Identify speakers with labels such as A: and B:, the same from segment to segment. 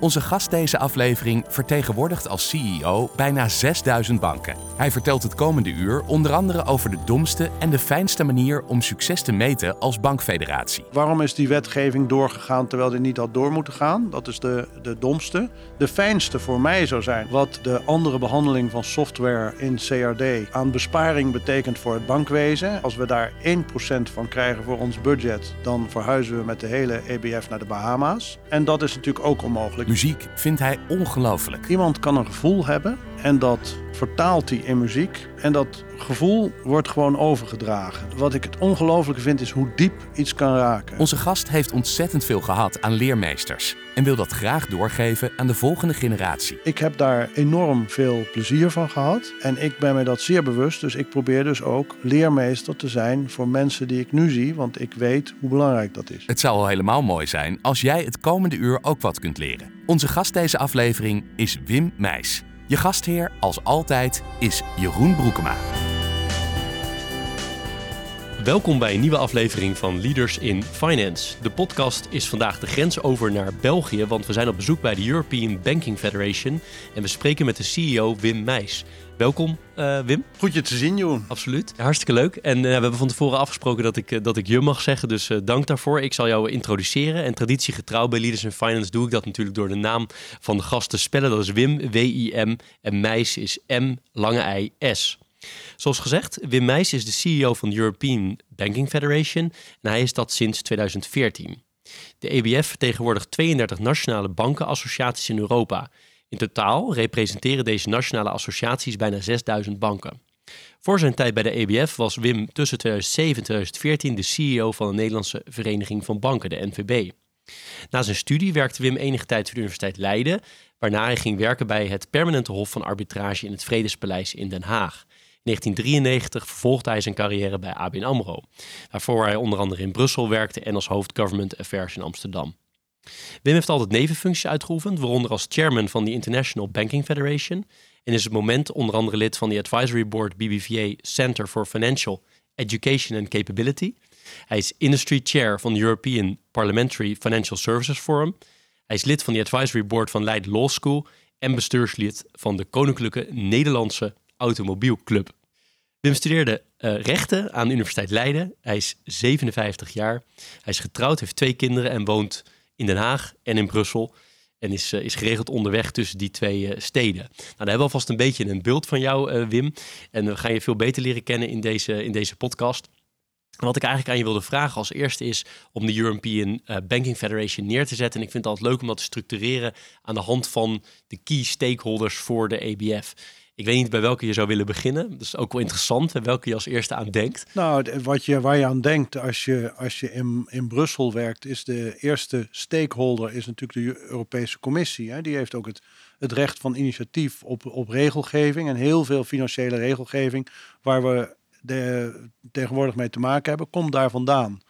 A: Onze gast deze aflevering vertegenwoordigt als CEO bijna 6000 banken. Hij vertelt het komende uur onder andere over de domste en de fijnste manier om succes te meten als bankfederatie.
B: Waarom is die wetgeving doorgegaan terwijl die niet had door moeten gaan? Dat is de, de domste. De fijnste voor mij zou zijn wat de andere behandeling van software in CRD aan besparing betekent voor het bankwezen. Als we daar 1% van krijgen voor ons budget, dan verhuizen we met de hele EBF naar de Bahama's. En dat is natuurlijk ook onmogelijk.
A: Muziek vindt hij ongelooflijk.
B: Iemand kan een gevoel hebben en dat vertaalt hij in muziek. En dat gevoel wordt gewoon overgedragen. Wat ik het ongelooflijke vind is hoe diep iets kan raken.
A: Onze gast heeft ontzettend veel gehad aan leermeesters en wil dat graag doorgeven aan de volgende generatie.
B: Ik heb daar enorm veel plezier van gehad en ik ben me dat zeer bewust. Dus ik probeer dus ook leermeester te zijn voor mensen die ik nu zie, want ik weet hoe belangrijk dat is.
A: Het zou al helemaal mooi zijn als jij het komende uur ook wat kunt leren. Onze gast deze aflevering is Wim Meijs. Je gastheer, als altijd, is Jeroen Broekema.
C: Welkom bij een nieuwe aflevering van Leaders in Finance. De podcast is vandaag de grens over naar België, want we zijn op bezoek bij de European Banking Federation en we spreken met de CEO Wim Meijs. Welkom, uh, Wim.
B: Goed je te zien, Joen.
C: Absoluut. Hartstikke leuk. En uh, we hebben van tevoren afgesproken dat ik, uh, dat ik je mag zeggen, dus dank daarvoor. Ik zal jou introduceren. En traditiegetrouw bij Leaders in Finance doe ik dat natuurlijk door de naam van de gast te spellen. Dat is Wim, W-I-M. En Meijs is M, lange I-S. Zoals gezegd, Wim Meijs is de CEO van de European Banking Federation en hij is dat sinds 2014. De EBF vertegenwoordigt 32 nationale bankenassociaties in Europa. In totaal representeren deze nationale associaties bijna 6000 banken. Voor zijn tijd bij de EBF was Wim tussen 2007 en 2014 de CEO van de Nederlandse Vereniging van Banken, de NVB. Na zijn studie werkte Wim enige tijd voor de Universiteit Leiden, waarna hij ging werken bij het Permanente Hof van Arbitrage in het Vredespaleis in Den Haag. In 1993 vervolgde hij zijn carrière bij ABN AMRO, waarvoor hij onder andere in Brussel werkte en als hoofd Government Affairs in Amsterdam. Wim heeft altijd nevenfuncties uitgeoefend, waaronder als chairman van de International Banking Federation en is op het moment onder andere lid van de Advisory Board BBVA Center for Financial Education and Capability. Hij is industry chair van de European Parliamentary Financial Services Forum. Hij is lid van de Advisory Board van Leiden Law School en bestuurslid van de Koninklijke Nederlandse Automobielclub. Wim studeerde uh, rechten aan de Universiteit Leiden. Hij is 57 jaar. Hij is getrouwd, heeft twee kinderen en woont in Den Haag en in Brussel. En is, uh, is geregeld onderweg tussen die twee uh, steden. Nou, daar hebben we alvast een beetje een beeld van jou, Wim. En we gaan je veel beter leren kennen in deze, in deze podcast. Wat ik eigenlijk aan je wilde vragen als eerste is om de European Banking Federation neer te zetten. En ik vind het altijd leuk om dat te structureren aan de hand van de key stakeholders voor de EBF. Ik weet niet bij welke je zou willen beginnen. Dat is ook wel interessant, welke je als eerste aan denkt.
B: Nou, wat je, waar je aan denkt als je, als je in, in Brussel werkt, is de eerste stakeholder is natuurlijk de Europese Commissie. Hè. Die heeft ook het, het recht van initiatief op, op regelgeving en heel veel financiële regelgeving waar we de, tegenwoordig mee te maken hebben, komt daar vandaan.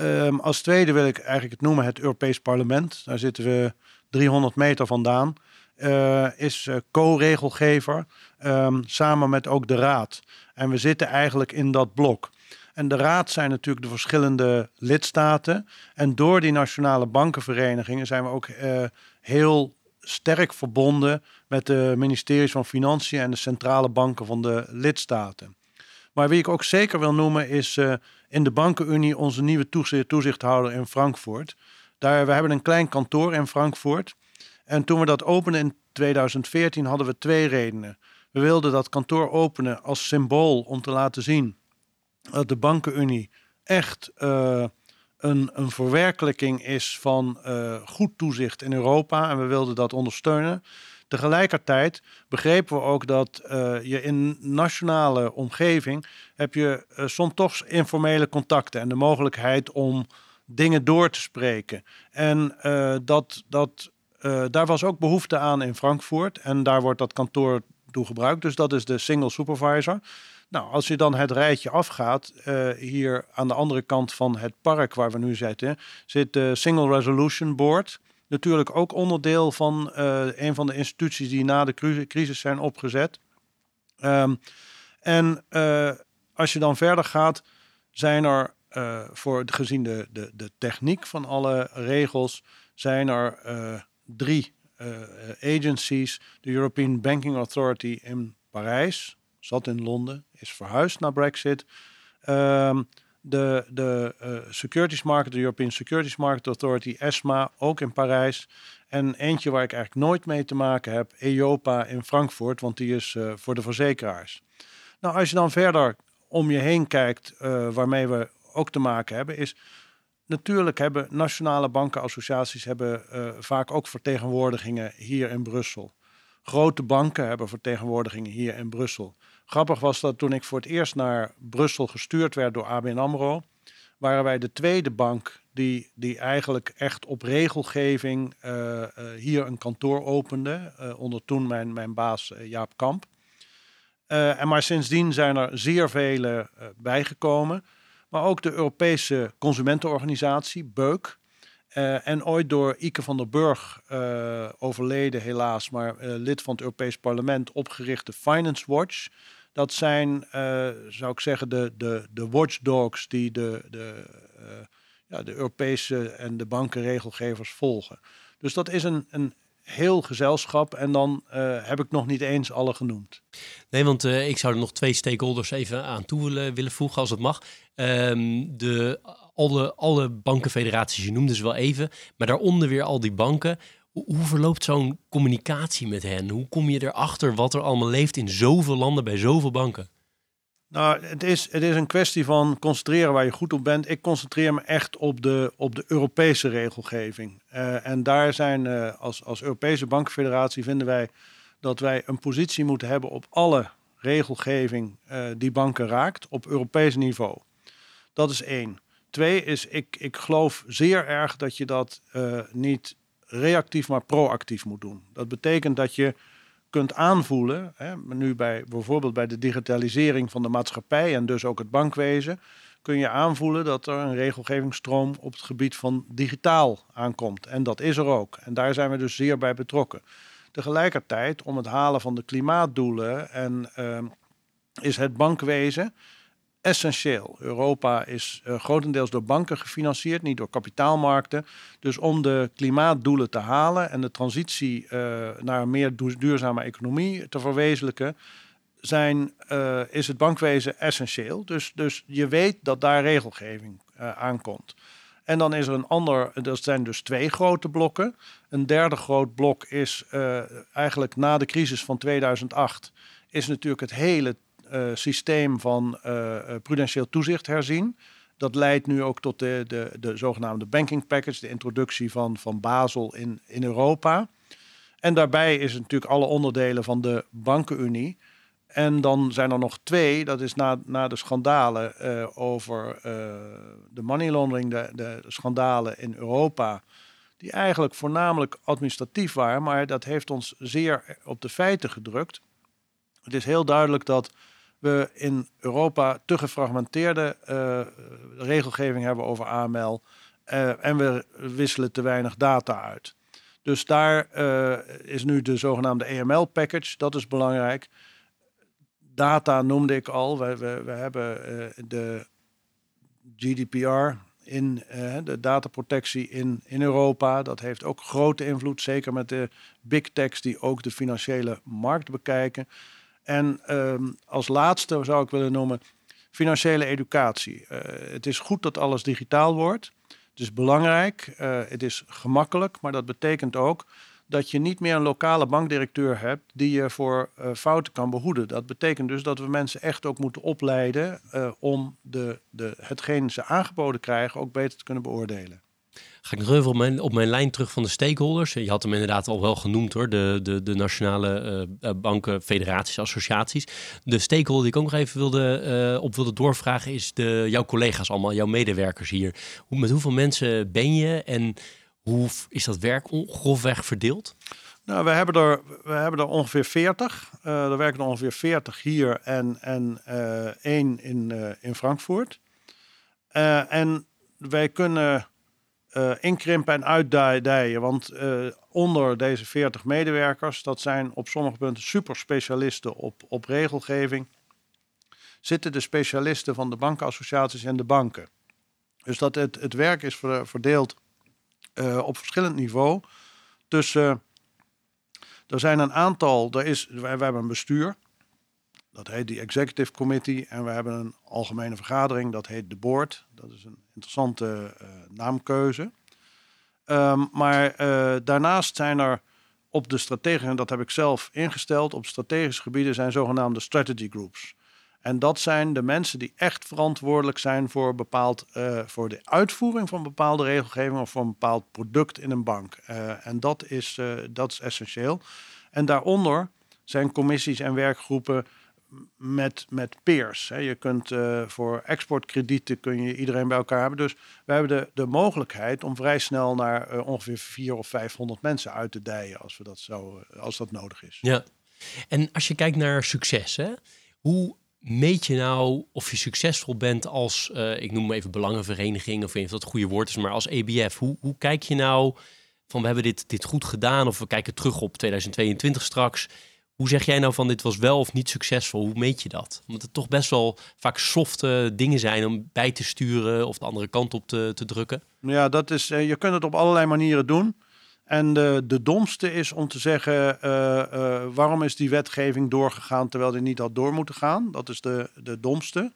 B: Um, als tweede wil ik eigenlijk het noemen het Europees Parlement. Daar zitten we 300 meter vandaan uh, is uh, co-regelgever um, samen met ook de Raad. En we zitten eigenlijk in dat blok. En de Raad zijn natuurlijk de verschillende lidstaten. En door die nationale bankenverenigingen zijn we ook uh, heel sterk verbonden met de ministeries van Financiën en de centrale banken van de lidstaten. Maar wie ik ook zeker wil noemen is in de Bankenunie onze nieuwe toezichthouder in Frankfurt. Daar, we hebben een klein kantoor in Frankfurt. En toen we dat openden in 2014 hadden we twee redenen. We wilden dat kantoor openen als symbool om te laten zien dat de bankenunie echt uh, een, een verwerkelijking is van uh, goed toezicht in Europa. En we wilden dat ondersteunen. Tegelijkertijd begrepen we ook dat uh, je in nationale omgeving heb je soms toch informele contacten en de mogelijkheid om dingen door te spreken. En dat, dat uh, daar was ook behoefte aan in Frankfurt. En daar wordt dat kantoor toe gebruikt. Dus dat is de single supervisor. Nou, als je dan het rijtje afgaat, uh, hier aan de andere kant van het park waar we nu zitten, zit de Single Resolution Board. Natuurlijk ook onderdeel van uh, een van de instituties die na de crisis zijn opgezet. Um, en als je dan verder gaat, zijn er voor gezien de, de, de techniek van alle regels, zijn er drie agencies. De European Banking Authority in Parijs, zat in Londen, is verhuisd naar Brexit. Um, de de uh, Securities Market, de European Securities Market Authority, ESMA, ook in Parijs. En eentje waar ik eigenlijk nooit mee te maken heb, EIOPA in Frankfurt, want die is voor de verzekeraars. Nou, als je dan verder om je heen kijkt, waarmee we ook te maken hebben, is natuurlijk hebben nationale bankenassociaties hebben, vaak ook vertegenwoordigingen hier in Brussel. Grote banken hebben vertegenwoordigingen hier in Brussel. Grappig was dat toen ik voor het eerst naar Brussel gestuurd werd door ABN AMRO, waren wij de tweede bank die, die eigenlijk echt op regelgeving uh, uh, hier een kantoor opende, onder toen mijn, mijn baas Jaap Kamp. en maar sindsdien zijn er zeer vele bijgekomen. Maar ook de Europese Consumentenorganisatie, BEUK, uh, en ooit door Ike van der Burg, uh, overleden helaas, maar uh, lid van het Europees Parlement, opgerichte Finance Watch. Dat zijn, zou ik zeggen, de, de, de watchdogs die de, de, ja, de Europese en de bankenregelgevers volgen. Dus dat is een, een heel gezelschap en dan heb ik nog niet eens alle genoemd.
C: Nee, want ik zou er nog twee stakeholders even aan toe willen, voegen, als het mag. Um, de alle, alle bankenfederaties, je noemde ze wel even, maar daaronder weer al die banken. Hoe verloopt zo'n communicatie met hen? Hoe kom je erachter wat er allemaal leeft in zoveel landen bij zoveel banken?
B: Nou, het is, het is een kwestie van concentreren waar je goed op bent. Ik concentreer me echt op de, op de Europese regelgeving. Uh, en daar zijn uh, als, als Europese bankenfederatie vinden wij dat wij een positie moeten hebben op alle regelgeving uh, die banken raakt op Europees niveau. Dat is één. Twee is, ik, ik geloof zeer erg dat je dat niet reactief, maar proactief moet doen. Dat betekent dat je kunt aanvoelen, hè, nu bij, bijvoorbeeld bij de digitalisering van de maatschappij en dus ook het bankwezen, kun je aanvoelen dat er een regelgevingsstroom op het gebied van digitaal aankomt. En dat is er ook. En daar zijn we dus zeer bij betrokken. Tegelijkertijd, om het halen van de klimaatdoelen en uh, is het bankwezen essentieel. Europa is uh, grotendeels door banken gefinancierd, niet door kapitaalmarkten. Dus om de klimaatdoelen te halen en de transitie uh, naar een meer duurzame economie te verwezenlijken, zijn, uh, is het bankwezen essentieel. Dus, dus je weet dat daar regelgeving aankomt. En dan is er een ander, dat zijn dus twee grote blokken. Een derde groot blok is eigenlijk na de crisis van 2008, is natuurlijk het hele systeem van uh, prudentieel toezicht herzien. Dat leidt nu ook tot de, de, de zogenaamde banking package, de introductie van, van Basel in, in Europa. En daarbij is natuurlijk alle onderdelen van de bankenunie. En dan zijn er nog twee, dat is na, na de schandalen over de money laundering, de, de schandalen in Europa, die eigenlijk voornamelijk administratief waren, maar dat heeft ons zeer op de feiten gedrukt. Het is heel duidelijk dat we in Europa te gefragmenteerde uh, regelgeving hebben over AML. Uh, en we wisselen te weinig data uit. Dus daar uh, is nu de zogenaamde EML-package, dat is belangrijk. Data noemde ik al. We, we, we hebben de GDPR in de dataprotectie in, in Europa. Dat heeft ook grote invloed, zeker met de big techs die ook de financiële markt bekijken. En um, als laatste zou ik willen noemen financiële educatie. Uh, het is goed dat alles digitaal wordt. Het is belangrijk, uh, het is gemakkelijk, maar dat betekent ook dat je niet meer een lokale bankdirecteur hebt die je voor uh, fouten kan behoeden. Dat betekent dus dat we mensen echt ook moeten opleiden om de, de, hetgeen ze aangeboden krijgen ook beter te kunnen beoordelen.
C: Ga ik nog even op mijn, op mijn lijn terug van de stakeholders. Je had hem inderdaad al wel genoemd hoor, de, de, de nationale uh, banken, federaties, associaties. De stakeholder die ik ook nog even wilde, uh, op wilde doorvragen is de, jouw collega's allemaal, jouw medewerkers hier. Hoe, met hoeveel mensen ben je en hoe is dat werk grofweg verdeeld?
B: Nou, we hebben er, we hebben er ongeveer 40. Uh, er werken er ongeveer 40 hier en, en één in, in Frankfurt. en wij kunnen inkrimpen en uitdijen, want onder deze 40 medewerkers, dat zijn op sommige punten superspecialisten op, op regelgeving, zitten de specialisten van de bankenassociaties en de banken. Dus dat het, het werk is verdeeld op verschillend niveau tussen er zijn een aantal, er is, wij, hebben een bestuur, dat heet de Executive Committee. En we hebben een algemene vergadering, dat heet de Board. Dat is een interessante uh, naamkeuze. Um, maar uh, daarnaast zijn er op de strategische, en dat heb ik zelf ingesteld, op strategische gebieden zijn zogenaamde strategy groups. En dat zijn de mensen die echt verantwoordelijk zijn voor, bepaald, uh, voor de uitvoering van bepaalde regelgeving of voor een bepaald product in een bank. En dat is, dat is essentieel. En daaronder zijn commissies en werkgroepen met, met peers. Je kunt voor exportkredieten kun je iedereen bij elkaar hebben. Dus we hebben de, de mogelijkheid om vrij snel naar ongeveer 400 of 500 mensen uit te dijen als, we dat, zo, als dat nodig is.
C: Ja, en als je kijkt naar succes, hè? hoe meet je nou of je succesvol bent als, ik noem even belangenvereniging, of of dat het goede woord is, maar als EBF? Hoe, hoe kijk je nou van we hebben dit, dit goed gedaan of we kijken terug op 2022 straks? Hoe zeg jij nou van dit was wel of niet succesvol? Hoe meet je dat? Omdat het toch best wel vaak softe dingen zijn om bij te sturen of de andere kant op te, te drukken.
B: Ja, dat is, uh, je kunt het op allerlei manieren doen. En de, de domste is om te zeggen, uh, uh, waarom is die wetgeving doorgegaan terwijl die niet had door moeten gaan? Dat is de, de domste.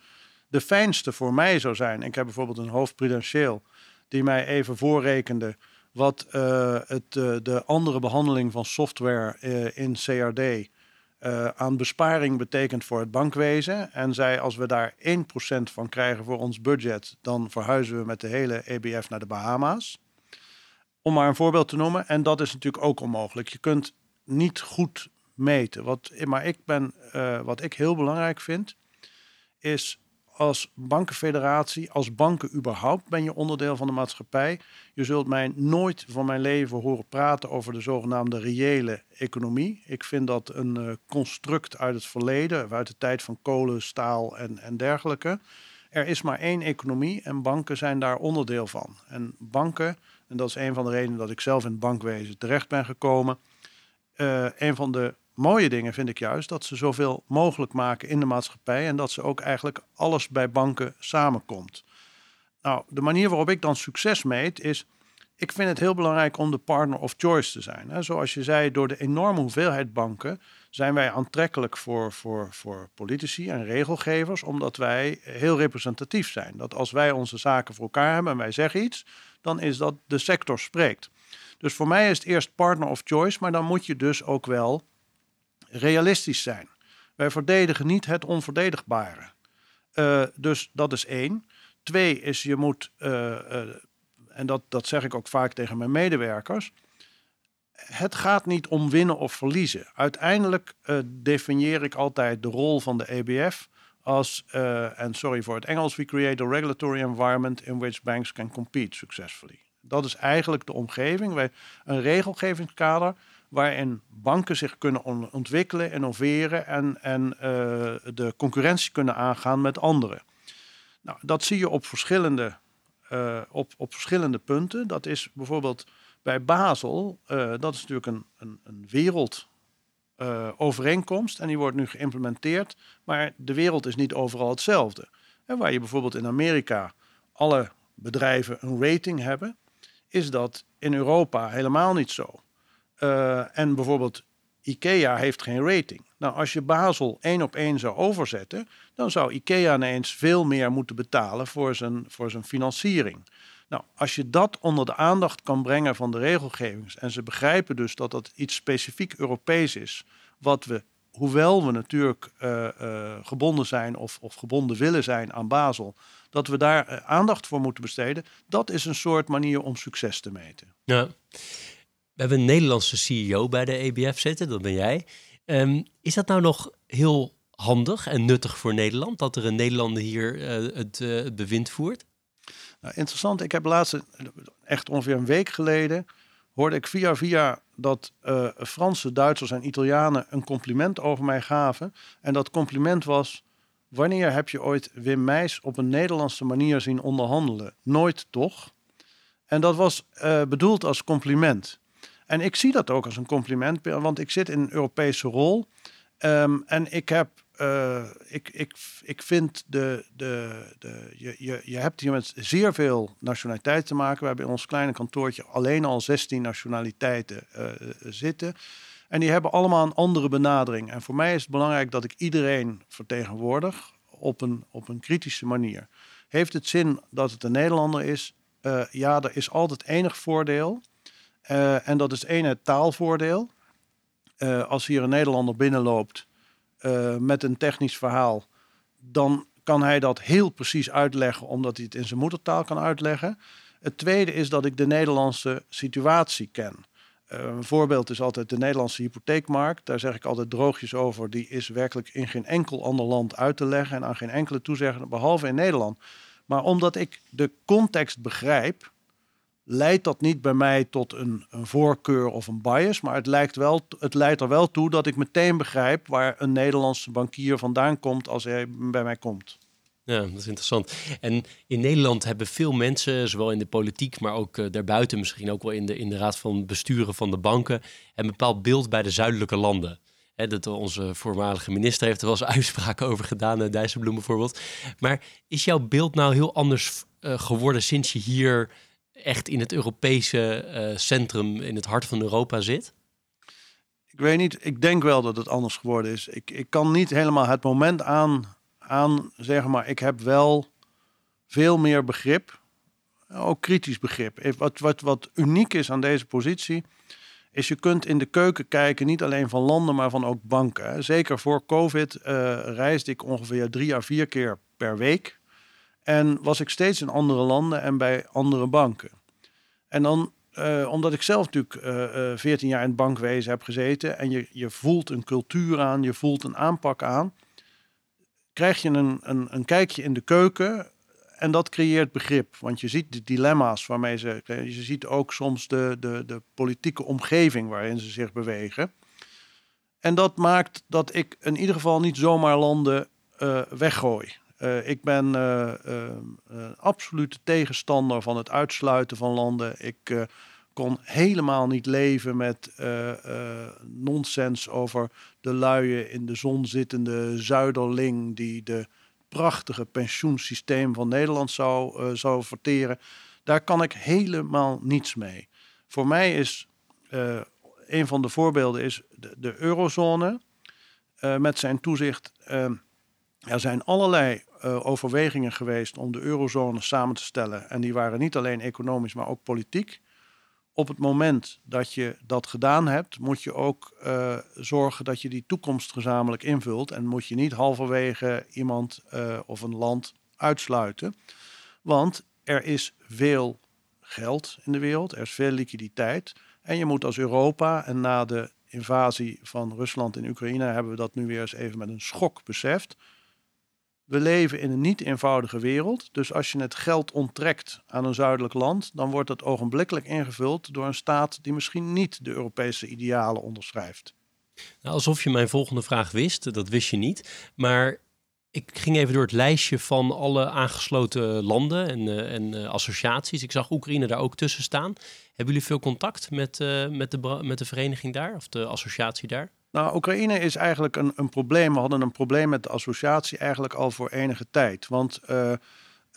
B: De fijnste voor mij zou zijn, ik heb bijvoorbeeld een hoofdprudentieel die mij even voorrekende wat het, de andere behandeling van software in CRD aan besparing betekent voor het bankwezen. En zei, als we daar 1% van krijgen voor ons budget, dan verhuizen we met de hele EBF naar de Bahama's. Om maar een voorbeeld te noemen. En dat is natuurlijk ook onmogelijk. Je kunt niet goed meten. Wat, maar ik ben, uh, wat ik heel belangrijk vind, is als bankenfederatie, als banken überhaupt, ben je onderdeel van de maatschappij. Je zult mij nooit van mijn leven horen praten over de zogenaamde reële economie. Ik vind dat een uh, construct uit het verleden, uit de tijd van kolen, staal en, en dergelijke. Er is maar één economie en banken zijn daar onderdeel van. En banken en dat is een van de redenen dat ik zelf in het bankwezen terecht ben gekomen. Uh, een van de mooie dingen vind ik juist dat ze zoveel mogelijk maken in de maatschappij en dat ze ook eigenlijk alles bij banken samenkomt. Nou, de manier waarop ik dan succes meet is, ik vind het heel belangrijk om de partner of choice te zijn. Zoals je zei, door de enorme hoeveelheid banken zijn wij aantrekkelijk voor, voor, voor politici en regelgevers, omdat wij heel representatief zijn. Dat als wij onze zaken voor elkaar hebben en wij zeggen iets, dan is dat de sector spreekt. Dus voor mij is het eerst partner of choice, maar dan moet je dus ook wel realistisch zijn. Wij verdedigen niet het onverdedigbare. Uh, dus dat is één. Twee is je moet, uh, uh, en dat, dat zeg ik ook vaak tegen mijn medewerkers, het gaat niet om winnen of verliezen. Uiteindelijk definieer ik altijd de rol van de EBF als, en sorry voor het Engels, we create a regulatory environment in which banks can compete successfully. Dat is eigenlijk de omgeving, wij, een regelgevingskader waarin banken zich kunnen ontwikkelen, innoveren en, en uh, de concurrentie kunnen aangaan met anderen. Nou, dat zie je op verschillende, uh, op, op verschillende punten. Dat is bijvoorbeeld bij Basel, dat is natuurlijk een, een, een wereld uh, overeenkomst en die wordt nu geïmplementeerd. Maar de wereld is niet overal hetzelfde. En waar je bijvoorbeeld in Amerika alle bedrijven een rating hebben, is dat in Europa helemaal niet zo. Uh, en bijvoorbeeld IKEA heeft geen rating. Nou, als je Basel één op één zou overzetten, dan zou IKEA ineens veel meer moeten betalen voor zijn, voor zijn financiering. Nou, als je dat onder de aandacht kan brengen van de regelgevings en ze begrijpen dus dat dat iets specifiek Europees is, wat we, hoewel we natuurlijk uh, uh, gebonden zijn of, of gebonden willen zijn aan Basel, dat we daar aandacht voor moeten besteden, dat is een soort manier om succes te meten.
C: Ja. We hebben een Nederlandse CEO bij de EBF zitten, dat ben jij. Um, is dat nou nog heel handig en nuttig voor Nederland dat er een Nederlander hier het, bewind voert?
B: Nou, interessant, ik heb laatst, echt ongeveer een week geleden, hoorde ik via via dat uh, Franse, Duitsers en Italianen een compliment over mij gaven. En dat compliment was: Wanneer heb je ooit Wim Meis op een Nederlandse manier zien onderhandelen? Nooit toch? En dat was bedoeld als compliment. En ik zie dat ook als een compliment, want ik zit in een Europese rol. Um, en ik heb uh, ik, ik, ik vind de, de, de, je, je, je hebt hier met zeer veel nationaliteiten te maken. We hebben in ons kleine kantoortje alleen al 16 nationaliteiten uh, zitten. En die hebben allemaal een andere benadering. En voor mij is het belangrijk dat ik iedereen vertegenwoordig op een, op een kritische manier. Heeft het zin dat het een Nederlander is? Uh, ja, er is altijd enig voordeel. En dat is één het taalvoordeel. als hier een Nederlander binnenloopt uh, met een technisch verhaal, dan kan hij dat heel precies uitleggen, omdat hij het in zijn moedertaal kan uitleggen. Het tweede is dat ik de Nederlandse situatie ken. Een voorbeeld is altijd de Nederlandse hypotheekmarkt. Daar zeg ik altijd droogjes over. Die is werkelijk in geen enkel ander land uit te leggen en aan geen enkele toezeggen, behalve in Nederland. Maar omdat ik de context begrijp, leidt dat niet bij mij tot een, voorkeur of een bias. Maar het, lijkt wel, het leidt er wel toe dat ik meteen begrijp waar een Nederlandse bankier vandaan komt als hij bij mij komt.
C: Ja, dat is interessant. En in Nederland hebben veel mensen, zowel in de politiek, maar ook uh, daarbuiten, misschien ook wel in de, in de raad van besturen van de banken, een bepaald beeld bij de zuidelijke landen. Dat onze voormalige minister heeft er wel eens uitspraken over gedaan, uh, Dijsselbloem bijvoorbeeld. Maar is jouw beeld nou heel anders uh, geworden sinds je hier echt in het Europese uh, centrum, in het hart van Europa zit?
B: Ik weet niet, ik denk wel dat het anders geworden is. Ik, ik kan niet helemaal het moment aan, aan zeggen, maar ik heb wel veel meer begrip, ook kritisch begrip. Wat, wat, wat uniek is aan deze positie, is je kunt in de keuken kijken, niet alleen van landen, maar van ook banken. Zeker voor COVID uh, reisde ik ongeveer drie à vier keer per week en was ik steeds in andere landen en bij andere banken. En dan, uh, omdat ik zelf natuurlijk uh, uh, 14 jaar in het bankwezen heb gezeten en je, je voelt een cultuur aan, je voelt een aanpak aan, krijg je een, een, een kijkje in de keuken en dat creëert begrip. Want je ziet de dilemma's waarmee ze. Je ziet ook soms de, de, de politieke omgeving waarin ze zich bewegen. En dat maakt dat ik in ieder geval niet zomaar landen weggooi. Uh, ik ben uh, absolute tegenstander van het uitsluiten van landen. Ik kon helemaal niet leven met nonsens over de luie in de zon zittende zuiderling die de prachtige pensioensysteem van Nederland zou, zou verteren. Daar kan ik helemaal niets mee. Voor mij is een van de voorbeelden is de, de eurozone met zijn toezicht. Er zijn allerlei uh, overwegingen geweest om de eurozone samen te stellen. En die waren niet alleen economisch, maar ook politiek. Op het moment dat je dat gedaan hebt, moet je ook uh, zorgen dat je die toekomst gezamenlijk invult. En moet je niet halverwege iemand uh, of een land uitsluiten. Want er is veel geld in de wereld, er is veel liquiditeit. En je moet als Europa, en na de invasie van Rusland in Oekraïne hebben we dat nu weer eens even met een schok beseft we leven in een niet eenvoudige wereld. Dus als je het geld onttrekt aan een zuidelijk land, dan wordt het ogenblikkelijk ingevuld door een staat die misschien niet de Europese idealen onderschrijft.
C: Nou, alsof je mijn volgende vraag wist, dat wist je niet. Maar ik ging even door het lijstje van alle aangesloten landen en, uh, en uh, associaties. Ik zag Oekraïne daar ook tussen staan. Hebben jullie veel contact met, uh, met, de, met de vereniging daar of de associatie daar?
B: Nou, Oekraïne is eigenlijk een, een probleem. We hadden een probleem met de associatie eigenlijk al voor enige tijd. Want uh,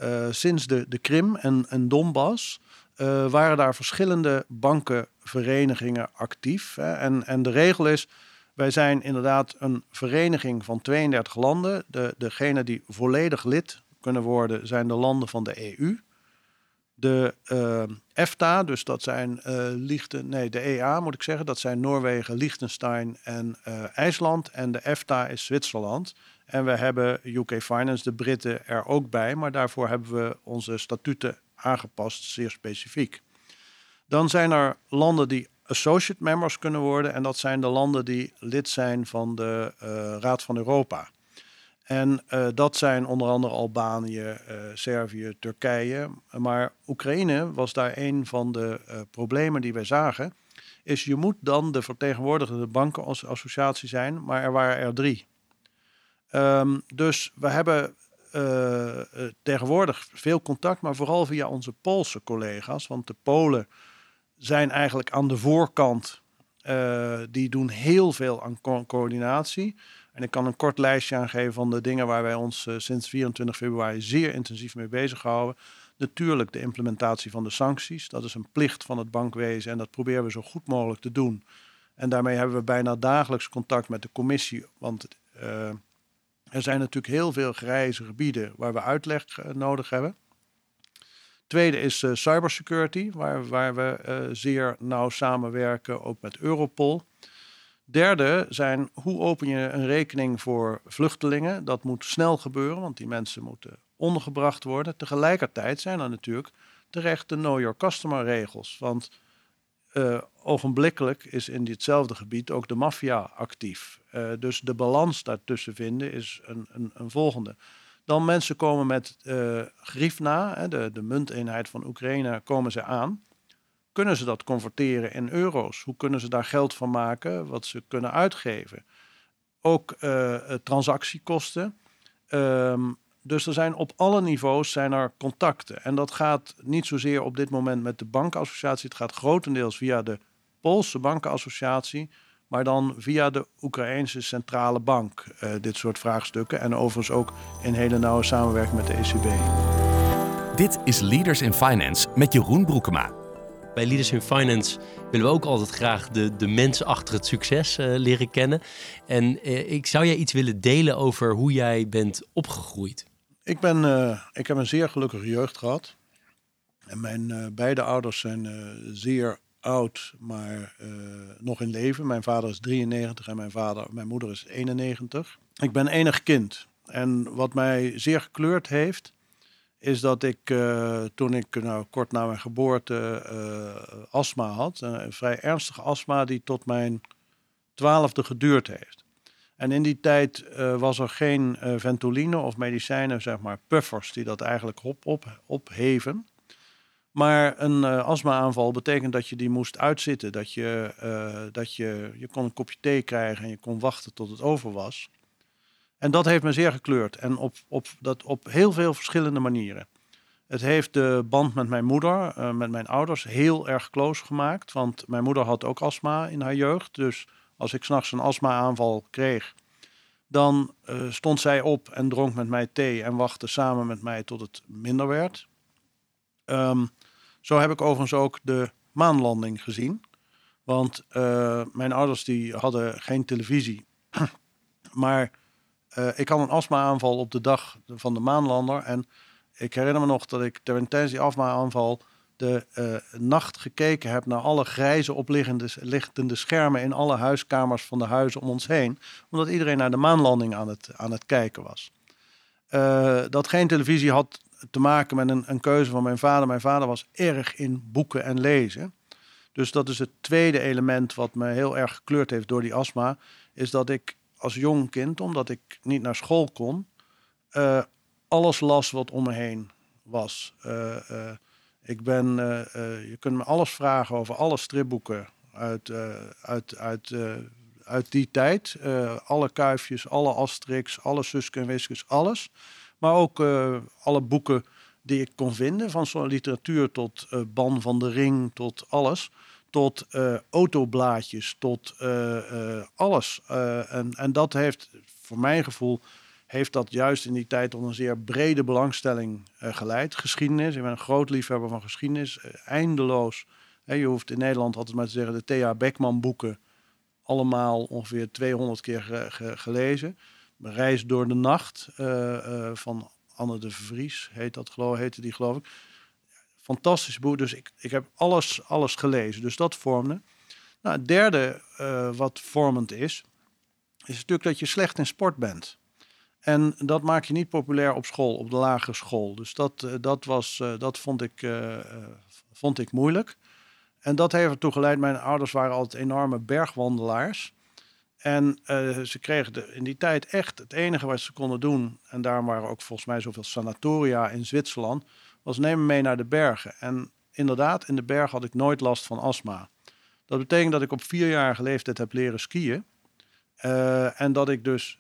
B: uh, sinds de, de Krim en, en Donbass uh, waren daar verschillende bankenverenigingen actief. Hè. En, en de regel is, wij zijn inderdaad een vereniging van 32 landen. De, degene die volledig lid kunnen worden zijn de landen van de EU de uh, EFTA, dus dat zijn uh, Lichten, nee, de EA moet ik zeggen, dat zijn Noorwegen, Liechtenstein en uh, IJsland. En de EFTA is Zwitserland. En we hebben UK Finance, de Britten, er ook bij, maar daarvoor hebben we onze statuten aangepast, zeer specifiek. Dan zijn er landen die associate members kunnen worden, en dat zijn de landen die lid zijn van de Raad van Europa. En dat zijn onder andere Albanië, Servië, Turkije. Maar Oekraïne was daar een van de problemen die wij zagen. Is je moet dan de vertegenwoordigende bankenassociatie zijn, maar er waren er drie. Ehm, dus we hebben tegenwoordig veel contact, maar vooral via onze Poolse collega's. Want de Polen zijn eigenlijk aan de voorkant. Die doen heel veel aan co coördinatie. En ik kan een kort lijstje aangeven van de dingen waar wij ons sinds 24 februari zeer intensief mee bezighouden. Natuurlijk de implementatie van de sancties. Dat is een plicht van het bankwezen en dat proberen we zo goed mogelijk te doen. En daarmee hebben we bijna dagelijks contact met de commissie. Want er zijn natuurlijk heel veel grijze gebieden waar we uitleg eh, nodig hebben. Tweede is cybersecurity, waar, waar we zeer nauw samenwerken, ook met Europol. Derde zijn hoe open je een rekening voor vluchtelingen. Dat moet snel gebeuren, want die mensen moeten ondergebracht worden. Tegelijkertijd zijn er natuurlijk terecht de Know Your Customer regels. Want uh, ogenblikkelijk is in ditzelfde gebied ook de maffia actief. Uh, dus de balans daartussen vinden is een, een, een volgende. Dan mensen komen met uh, de, de munteenheid van Oekraïne, komen ze aan. Kunnen ze dat converteren in euro's? Hoe kunnen ze daar geld van maken wat ze kunnen uitgeven? Ook transactiekosten. Um, dus er zijn op alle niveaus zijn er contacten. En dat gaat niet zozeer op dit moment met de bankassociatie. Het gaat grotendeels via de Poolse bankenassociatie. Maar dan via de Oekraïnse centrale bank. Uh, dit soort vraagstukken. En overigens ook in hele nauwe samenwerking met de ECB.
A: Dit is Leaders in Finance met Jeroen Broekema.
C: Bij Leaders in Finance willen we ook altijd graag de, de mensen achter het succes uh, leren kennen. En uh, ik zou jij iets willen delen over hoe jij bent opgegroeid?
B: Ik, ben, uh, ik heb een zeer gelukkige jeugd gehad. En mijn beide ouders zijn zeer oud, maar nog in leven. Mijn vader is 93 en mijn, vader, mijn moeder is 91. Ik ben enig kind. En wat mij zeer gekleurd heeft, is dat ik toen ik nou, kort na mijn geboorte astma had, een vrij ernstige astma die tot mijn twaalfde geduurd heeft. En in die tijd uh, was er geen uh, ventoline of medicijnen, zeg maar puffers, die dat eigenlijk op, op, opheven. Maar een uh, astma-aanval betekent dat je die moest uitzitten. Dat je, dat je, je kon een kopje thee krijgen en je kon wachten tot het over was. En dat heeft me zeer gekleurd. En op, op, dat op heel veel verschillende manieren. Het heeft de band met mijn moeder, met mijn ouders, heel erg close gemaakt. Want mijn moeder had ook astma in haar jeugd. Dus als ik s'nachts een astma-aanval kreeg, dan uh, stond zij op en dronk met mij thee en wachtte samen met mij tot het minder werd. Um, zo heb ik overigens ook de maanlanding gezien. Want uh, mijn ouders die hadden geen televisie. maar uh, ik had een astma-aanval op de dag van de maanlander. En ik herinner me nog dat ik tijdens die astma-aanval de uh, nacht gekeken heb naar alle grijze opliggende lichtende schermen in alle huiskamers van de huizen om ons heen. Omdat iedereen naar de maanlanding aan het, aan het kijken was. Uh, dat geen televisie had te maken met een, een keuze van mijn vader. Mijn vader was erg in boeken en lezen. Dus dat is het tweede element wat me heel erg gekleurd heeft door die astma. Is dat ik als jong kind, omdat ik niet naar school kon, uh, alles las wat om me heen was. Ik ben, uh, uh, je kunt me alles vragen over alle stripboeken uit, uit, uit, uit die tijd. alle kuifjes, alle Asterix, alle Suske en Wiskes, alles. Maar ook alle boeken die ik kon vinden, van zo'n literatuur tot Ban van de Ring, tot alles. Tot autoblaadjes, tot alles. en, en dat heeft voor mijn gevoel heeft dat juist in die tijd tot een zeer brede belangstelling geleid. Geschiedenis, ik ben een groot liefhebber van geschiedenis, eindeloos. Hè, je hoeft in Nederland altijd maar te zeggen de Thea Beckman boeken, allemaal ongeveer 200 keer ge ge gelezen. Reis door de nacht van Anne de Vries, heet dat geloof, heette die geloof ik. Fantastisch boek, dus ik, ik heb alles, alles gelezen. Dus dat vormde. Nou, het derde wat vormend is, is natuurlijk dat je slecht in sport bent. En dat maak je niet populair op school, op de lagere school. Dus dat, eh, dat, was, eh, dat vond, ik, vond ik moeilijk. En dat heeft ertoe geleid, mijn ouders waren altijd enorme bergwandelaars. En eh, ze kregen de, in die tijd echt het enige wat ze konden doen. En daarom waren ook volgens mij zoveel sanatoria in Zwitserland. Was nemen mee naar de bergen. En inderdaad, in de bergen had ik nooit last van astma. Dat betekent dat ik op vierjarige leeftijd heb leren skiën. Uh, en dat ik dus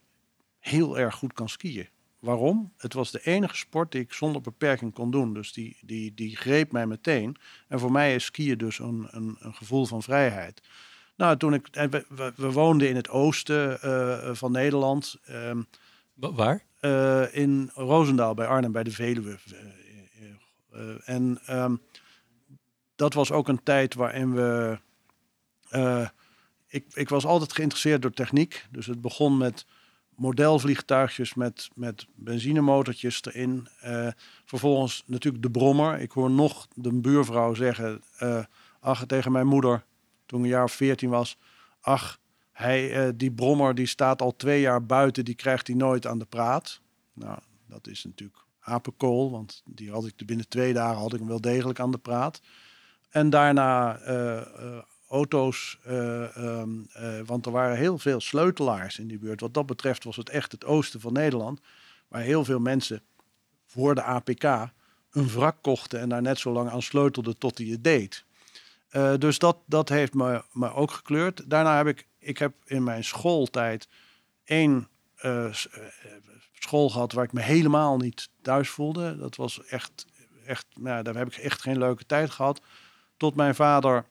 B: heel erg goed kan skiën. Waarom? Het was de enige sport die ik zonder beperking kon doen. Dus die, die, die greep mij meteen. En voor mij is skiën dus een, een, een gevoel van vrijheid. Nou, toen ik. We, we, we woonden in het oosten uh, van Nederland.
C: Um, Waar?
B: Uh, in Roosendaal bij Arnhem, bij de Veluwe. Uh, en um, dat was ook een tijd waarin we. ik, ik was altijd geïnteresseerd door techniek. Dus het begon met modelvliegtuigjes met, met benzinemotortjes erin. vervolgens natuurlijk de brommer. Ik hoor nog de buurvrouw zeggen ach, tegen mijn moeder toen ik een jaar of veertien was. Ach, hij, die brommer die staat al twee jaar buiten, die krijgt hij nooit aan de praat. Nou, dat is natuurlijk apenkool, want die had ik binnen twee dagen had ik hem wel degelijk aan de praat. En daarna uh, uh, auto's, um, want er waren heel veel sleutelaars in die buurt. Wat dat betreft was het echt het oosten van Nederland, waar heel veel mensen voor de APK een wrak kochten en daar net zo lang aan sleutelden tot hij het deed. Dus dat, dat heeft me, me ook gekleurd. Daarna heb ik, ik heb in mijn schooltijd één uh, school gehad waar ik me helemaal niet thuis voelde. Dat was echt, echt nou, daar heb ik echt geen leuke tijd gehad. Tot mijn vader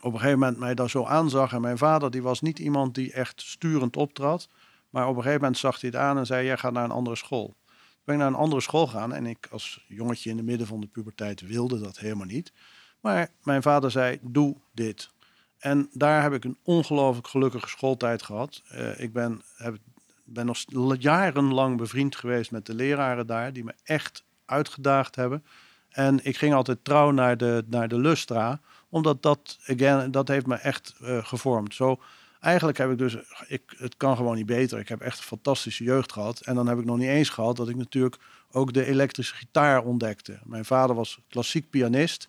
B: op een gegeven moment mij daar zo aanzag. En mijn vader die was niet iemand die echt sturend optrad. Maar op een gegeven moment zag hij het aan en zei, jij gaat naar een andere school. Ben ik naar een andere school gegaan en ik als jongetje in de midden van de puberteit wilde dat helemaal niet. Maar mijn vader zei, doe dit. En daar heb ik een ongelooflijk gelukkige schooltijd gehad. Uh, ik ben, heb, ben nog jarenlang bevriend geweest met de leraren daar, die me echt uitgedaagd hebben. En ik ging altijd trouw naar de, naar de Lustra, omdat dat, again, dat heeft me echt uh, gevormd. Zo, eigenlijk heb ik dus, ik, het kan gewoon niet beter. Ik heb echt een fantastische jeugd gehad. En dan heb ik nog niet eens gehad dat ik natuurlijk ook de elektrische gitaar ontdekte. Mijn vader was klassiek pianist.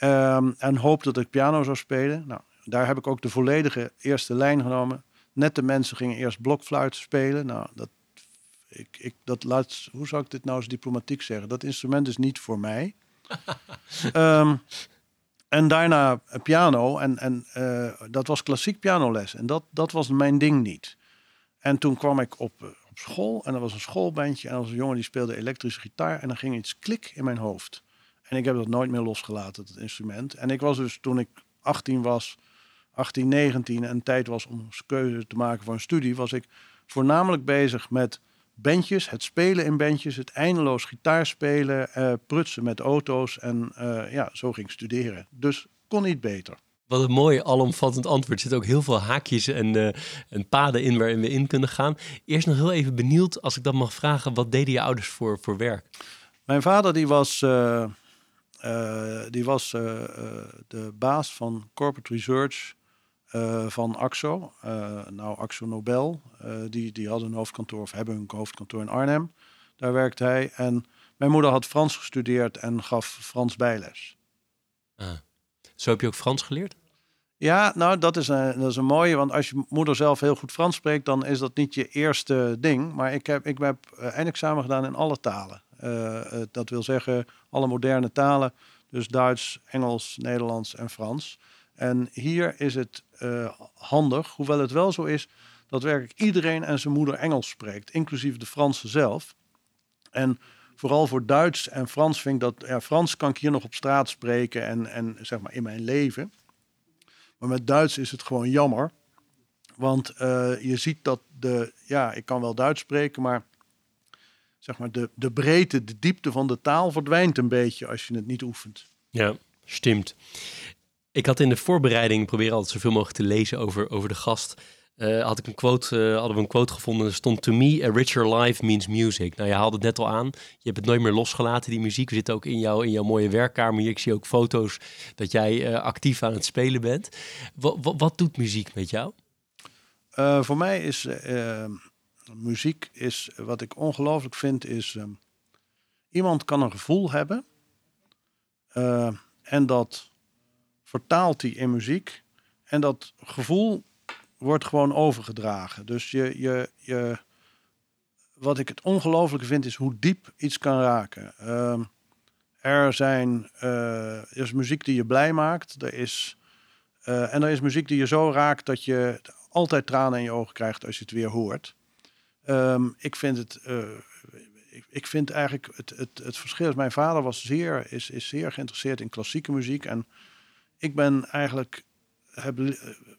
B: Um, en hoop dat ik piano zou spelen. Nou, daar heb ik ook de volledige eerste lijn genomen. Net de mensen gingen eerst blokfluit spelen. Nou, dat, ik, ik, dat laat, hoe zou ik dit nou eens diplomatiek zeggen? Dat instrument is niet voor mij. um, en daarna piano. En, en uh, dat was klassiek pianoles. En dat, dat was mijn ding niet. En toen kwam ik op, uh, op school. En er was een schoolbandje. En er was een jongen die speelde elektrische gitaar. En dan ging iets klik in mijn hoofd. En ik heb dat nooit meer losgelaten, het instrument. En ik was dus toen ik 18 was, 18, 19 en tijd was om keuze te maken voor een studie, was ik voornamelijk bezig met bandjes, het spelen in bandjes, het eindeloos gitaar spelen, uh, prutsen met auto's en uh, ja, zo ging ik studeren. Dus kon niet beter.
C: Wat een mooi alomvattend antwoord. Er zitten ook heel veel haakjes en, uh, en paden in waarin we in kunnen gaan. Eerst nog heel even benieuwd, als ik dat mag vragen, wat deden je ouders voor, voor werk?
B: Mijn vader die was die was de baas van corporate research van AXO. nou, AXO Nobel. die, die hadden een hoofdkantoor, of hebben een hoofdkantoor in Arnhem. Daar werkte hij. En mijn moeder had Frans gestudeerd en gaf Frans bijles.
C: Ah. Zo heb je ook Frans geleerd?
B: Ja, nou, dat is, een, dat is een mooie. Want als je moeder zelf heel goed Frans spreekt, dan is dat niet je eerste ding. Maar ik heb, ik heb eindexamen gedaan in alle talen. Dat wil zeggen alle moderne talen, dus Duits, Engels, Nederlands en Frans. En hier is het uh, handig, hoewel het wel zo is dat werkelijk iedereen en zijn moeder Engels spreekt, inclusief de Fransen zelf. En vooral voor Duits en Frans vind ik dat, ja, Frans kan ik hier nog op straat spreken en, en zeg maar in mijn leven. Maar met Duits is het gewoon jammer. Want uh, je ziet dat de, ja, ik kan wel Duits spreken, maar zeg maar, de, de breedte, de diepte van de taal verdwijnt een beetje als je het niet oefent.
C: Ja, stimt. Ik had in de voorbereiding proberen altijd zoveel mogelijk te lezen over, over de gast. Uh, had ik een quote, uh, hadden we een quote gevonden. Er stond: To me, a richer life means music. Nou, je haalde het net al aan. Je hebt het nooit meer losgelaten, die muziek. We zitten ook in, jou, in jouw mooie werkkamer. Ik zie ook foto's dat jij uh, actief aan het spelen bent. Wat doet muziek met jou?
B: voor mij is muziek is, wat ik ongelooflijk vind, is uh, iemand kan een gevoel hebben en dat vertaalt hij in muziek. En dat gevoel, wordt gewoon overgedragen. Dus je, je, je, wat ik het ongelooflijke vind, is hoe diep iets kan raken. Ehm, er, zijn, uh, er is muziek die je blij maakt. Er is, uh, en er is muziek die je zo raakt dat je altijd tranen in je ogen krijgt als je het weer hoort. Um, ik vind het. Uh, ik, ik, vind eigenlijk het, het, het verschil. Mijn vader was zeer, is, is zeer geïnteresseerd in klassieke muziek. En ik ben eigenlijk. Heb,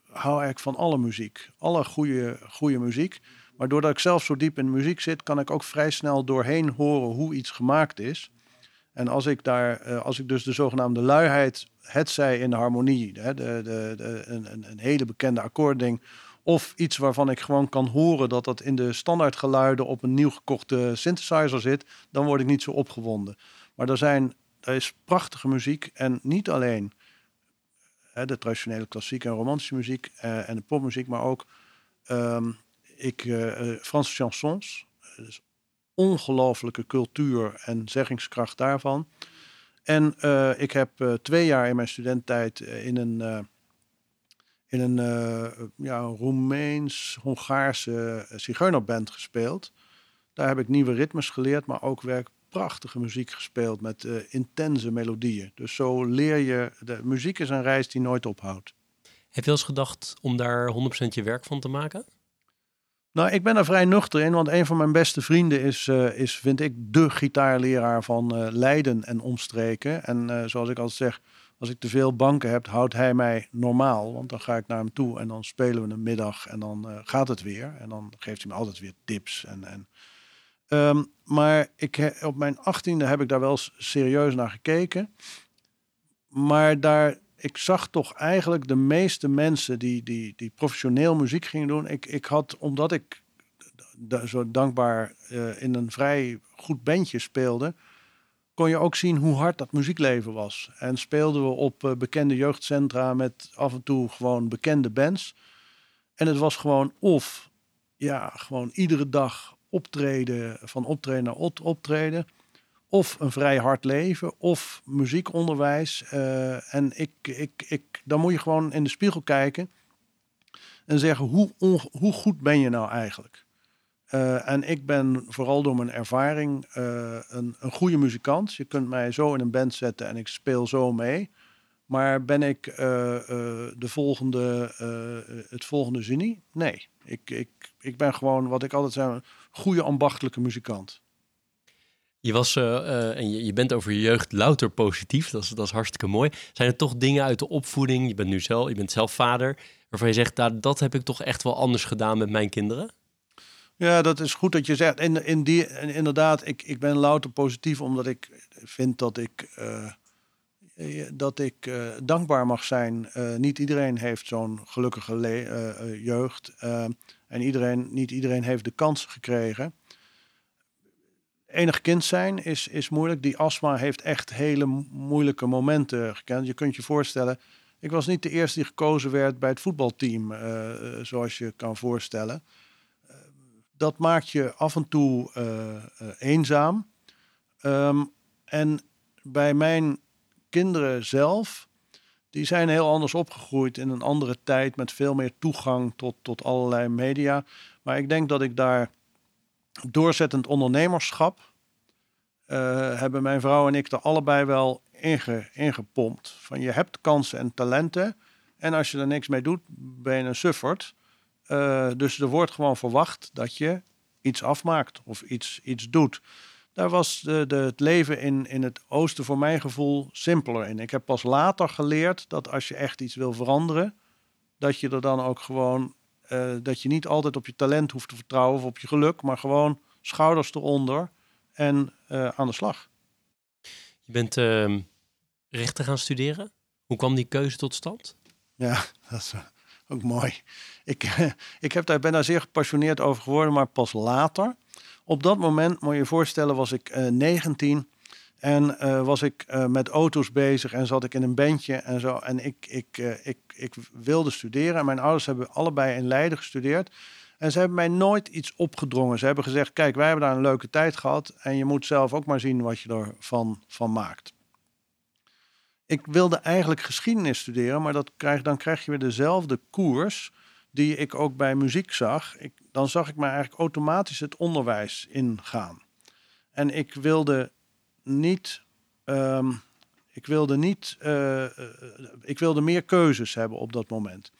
B: hou eigenlijk van alle muziek. Alle goede, goede muziek. Maar doordat ik zelf zo diep in de muziek zit, kan ik ook vrij snel doorheen horen hoe iets gemaakt is. En als ik daar, uh, als ik dus de zogenaamde luiheid, het zij in de harmonie, de, de, de, een, een, hele bekende akkoordding, of iets waarvan ik gewoon kan horen dat dat in de standaardgeluiden op een nieuw gekochte synthesizer zit, dan word ik niet zo opgewonden. Maar er, zijn, er is prachtige muziek en niet alleen de traditionele klassieke en romantische muziek uh, en de popmuziek, maar ook um, ik, uh, Franse chansons. Dus ongelofelijke cultuur en zeggingskracht daarvan. En uh, ik heb uh, twee jaar in mijn studententijd in een, uh, in een ja, Roemeens-Hongaarse zigeunerband gespeeld. Daar heb ik nieuwe ritmes geleerd, maar ook werk prachtige muziek gespeeld met intense melodieën. Dus zo leer je, de muziek is een reis die nooit ophoudt.
C: Heb je eens gedacht om daar 100% je werk van te maken?
B: Nou, ik ben er vrij nuchter in, want een van mijn beste vrienden is, uh, is vind ik, de gitaarleraar van uh, Leiden en omstreken. En zoals ik altijd zeg, als ik te veel banken heb, houdt hij mij normaal. Want dan ga ik naar hem toe en dan spelen we een middag en dan gaat het weer. En dan geeft hij me altijd weer tips. En, en, um, maar ik, op mijn achttiende heb ik daar wel serieus naar gekeken. Maar daar ik zag toch eigenlijk de meeste mensen die, die, die professioneel muziek gingen doen. Ik, ik had, omdat ik zo dankbaar uh, in een vrij goed bandje speelde, kon je ook zien hoe hard dat muziekleven was. En speelden we op uh, bekende jeugdcentra met af en toe gewoon bekende bands. En het was gewoon of, ja, gewoon iedere dag optreden, van optreden naar optreden of een vrij hard leven of muziekonderwijs. Uh, en ik, ik, ik, dan moet je gewoon in de spiegel kijken en zeggen hoe, hoe goed ben je nou eigenlijk? Uh, en ik ben vooral door mijn ervaring uh, een, een goede muzikant. Je kunt mij zo in een band zetten en ik speel zo mee. Maar ben ik de volgende, het volgende genie? Nee. Ik, ik, ik ben gewoon, wat ik altijd zei, goede ambachtelijke muzikant.
C: Je, was, uh, en je, je, bent over je jeugd louter positief. Dat is, dat is hartstikke mooi. Zijn er toch dingen uit de opvoeding? Je bent nu zelf, je bent zelf vader. Waarvan je zegt, nou, dat heb ik toch echt wel anders gedaan met mijn kinderen?
B: Ja, dat is goed dat je zegt. In, in die, inderdaad, ik, ik ben louter positief omdat ik vind dat ik, uh, dat ik dankbaar mag zijn. Niet iedereen heeft zo'n gelukkige jeugd. En iedereen, niet iedereen heeft de kans gekregen enig kind zijn is, is moeilijk. Die astma heeft echt hele moeilijke momenten gekend. Je kunt je voorstellen, ik was niet de eerste die gekozen werd bij het voetbalteam, uh, zoals je kan voorstellen. Uh, dat maakt je af en toe eenzaam. Um, en bij mijn kinderen zelf, die zijn heel anders opgegroeid in een andere tijd met veel meer toegang tot, tot allerlei media. Maar ik denk dat ik daar doorzettend ondernemerschap uh, hebben mijn vrouw en ik er allebei wel inge, ingepompt. Van je hebt kansen en talenten en als je er niks mee doet, ben je een suffert. Uh, dus er wordt gewoon verwacht dat je iets afmaakt of iets, iets doet. Daar was de, de, het leven in, in het oosten voor mijn gevoel simpeler in. Ik heb pas later geleerd dat als je echt iets wil veranderen, dat je er dan ook gewoon uh, dat je niet altijd op je talent hoeft te vertrouwen of op je geluk, maar gewoon schouders eronder en uh, aan de slag.
C: Je bent uh, rechten gaan studeren. Hoe kwam die keuze tot stand?
B: Ja, dat is ook mooi. Ik, ik heb daar, ben daar zeer gepassioneerd over geworden, maar pas later. Op dat moment, moet je je voorstellen, was ik uh, 19 en uh, was ik uh, met auto's bezig en zat ik in een bandje en zo. En ik, ik, ik, ik wilde studeren. En mijn ouders hebben allebei in Leiden gestudeerd. En ze hebben mij nooit iets opgedrongen. Ze hebben gezegd: Kijk, wij hebben daar een leuke tijd gehad. En je moet zelf ook maar zien wat je ervan van maakt. Ik wilde eigenlijk geschiedenis studeren, maar dat krijg, dan krijg je weer dezelfde koers die ik ook bij muziek zag, ik, dan zag ik me eigenlijk automatisch het onderwijs ingaan. En ik wilde niet. ehm, ik wilde niet. eh, eh, ik wilde meer keuzes hebben op dat moment.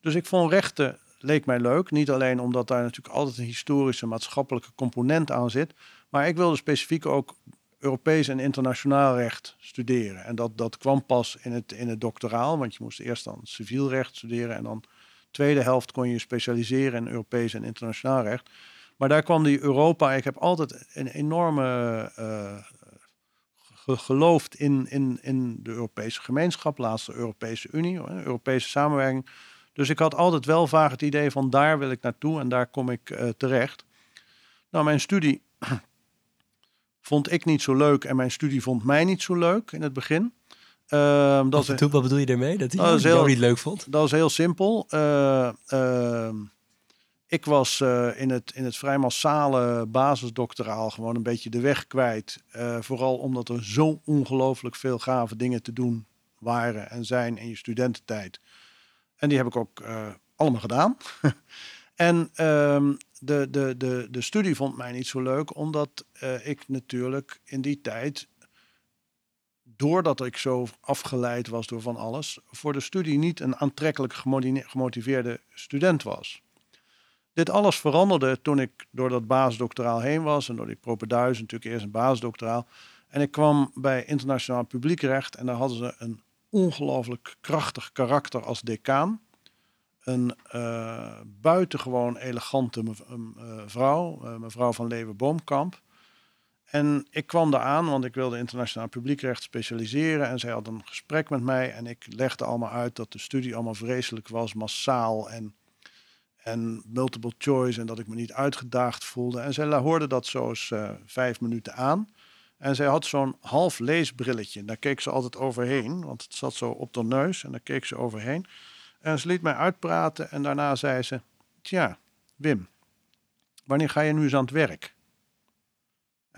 B: Dus ik vond rechten leek mij leuk. Niet alleen omdat daar natuurlijk altijd een historische maatschappelijke component aan zit. Maar ik wilde specifiek ook Europees en internationaal recht studeren. En dat, dat kwam pas in het, in het doctoraal. Want je moest eerst dan civiel recht studeren. En dan tweede helft kon je specialiseren in Europees en internationaal recht. Maar daar kwam die Europa. Ik heb altijd een enorme ge- geloofd in, in, in de Europese gemeenschap, laatst de Europese Unie, Europese samenwerking. Dus ik had altijd wel vaag het idee van daar wil ik naartoe en daar kom ik eh, terecht. Nou, mijn studie vond ik niet zo leuk en mijn studie vond mij niet zo leuk in het begin. Ehm, dat is,
C: wat bedoel je daarmee? Dat hij
B: dat heel-
C: niet leuk vond?
B: dat is heel simpel. Eh, ehm, ik was eh, in, het, in het vrij massale basisdoctoraal gewoon een beetje de weg kwijt. Eh, vooral omdat er zo ongelooflijk veel gave dingen te doen waren en zijn in je studententijd. En die heb ik ook allemaal gedaan. en ehm, de, de, de, de studie vond mij niet zo leuk, omdat ik natuurlijk in die tijd doordat ik zo afgeleid was door van alles, voor de studie niet een aantrekkelijk gemoti- gemotiveerde student was. Dit alles veranderde toen ik door dat basisdoctoraal heen was en door die propeduis, natuurlijk eerst een basisdoctoraal. En ik kwam bij internationaal publiekrecht en daar hadden ze een ongelooflijk krachtig karakter als decaan. Een eh, buitengewoon elegante mev- eh, vrouw, eh, mevrouw van Leeuwen-Boomkamp. En ik kwam daar aan, want ik wilde internationaal publiekrecht specialiseren. En zij had een gesprek met mij. En ik legde allemaal uit dat de studie allemaal vreselijk was, massaal en, en multiple choice. En dat ik me niet uitgedaagd voelde. En zij hoorde dat zo eens eh, vijf minuten aan. En zij had zo'n half leesbrilletje. Daar keek ze altijd overheen, want het zat zo op de neus. En daar keek ze overheen. En ze liet mij uitpraten. En daarna zei ze: Tja, Wim, wanneer ga je nu eens aan het werk?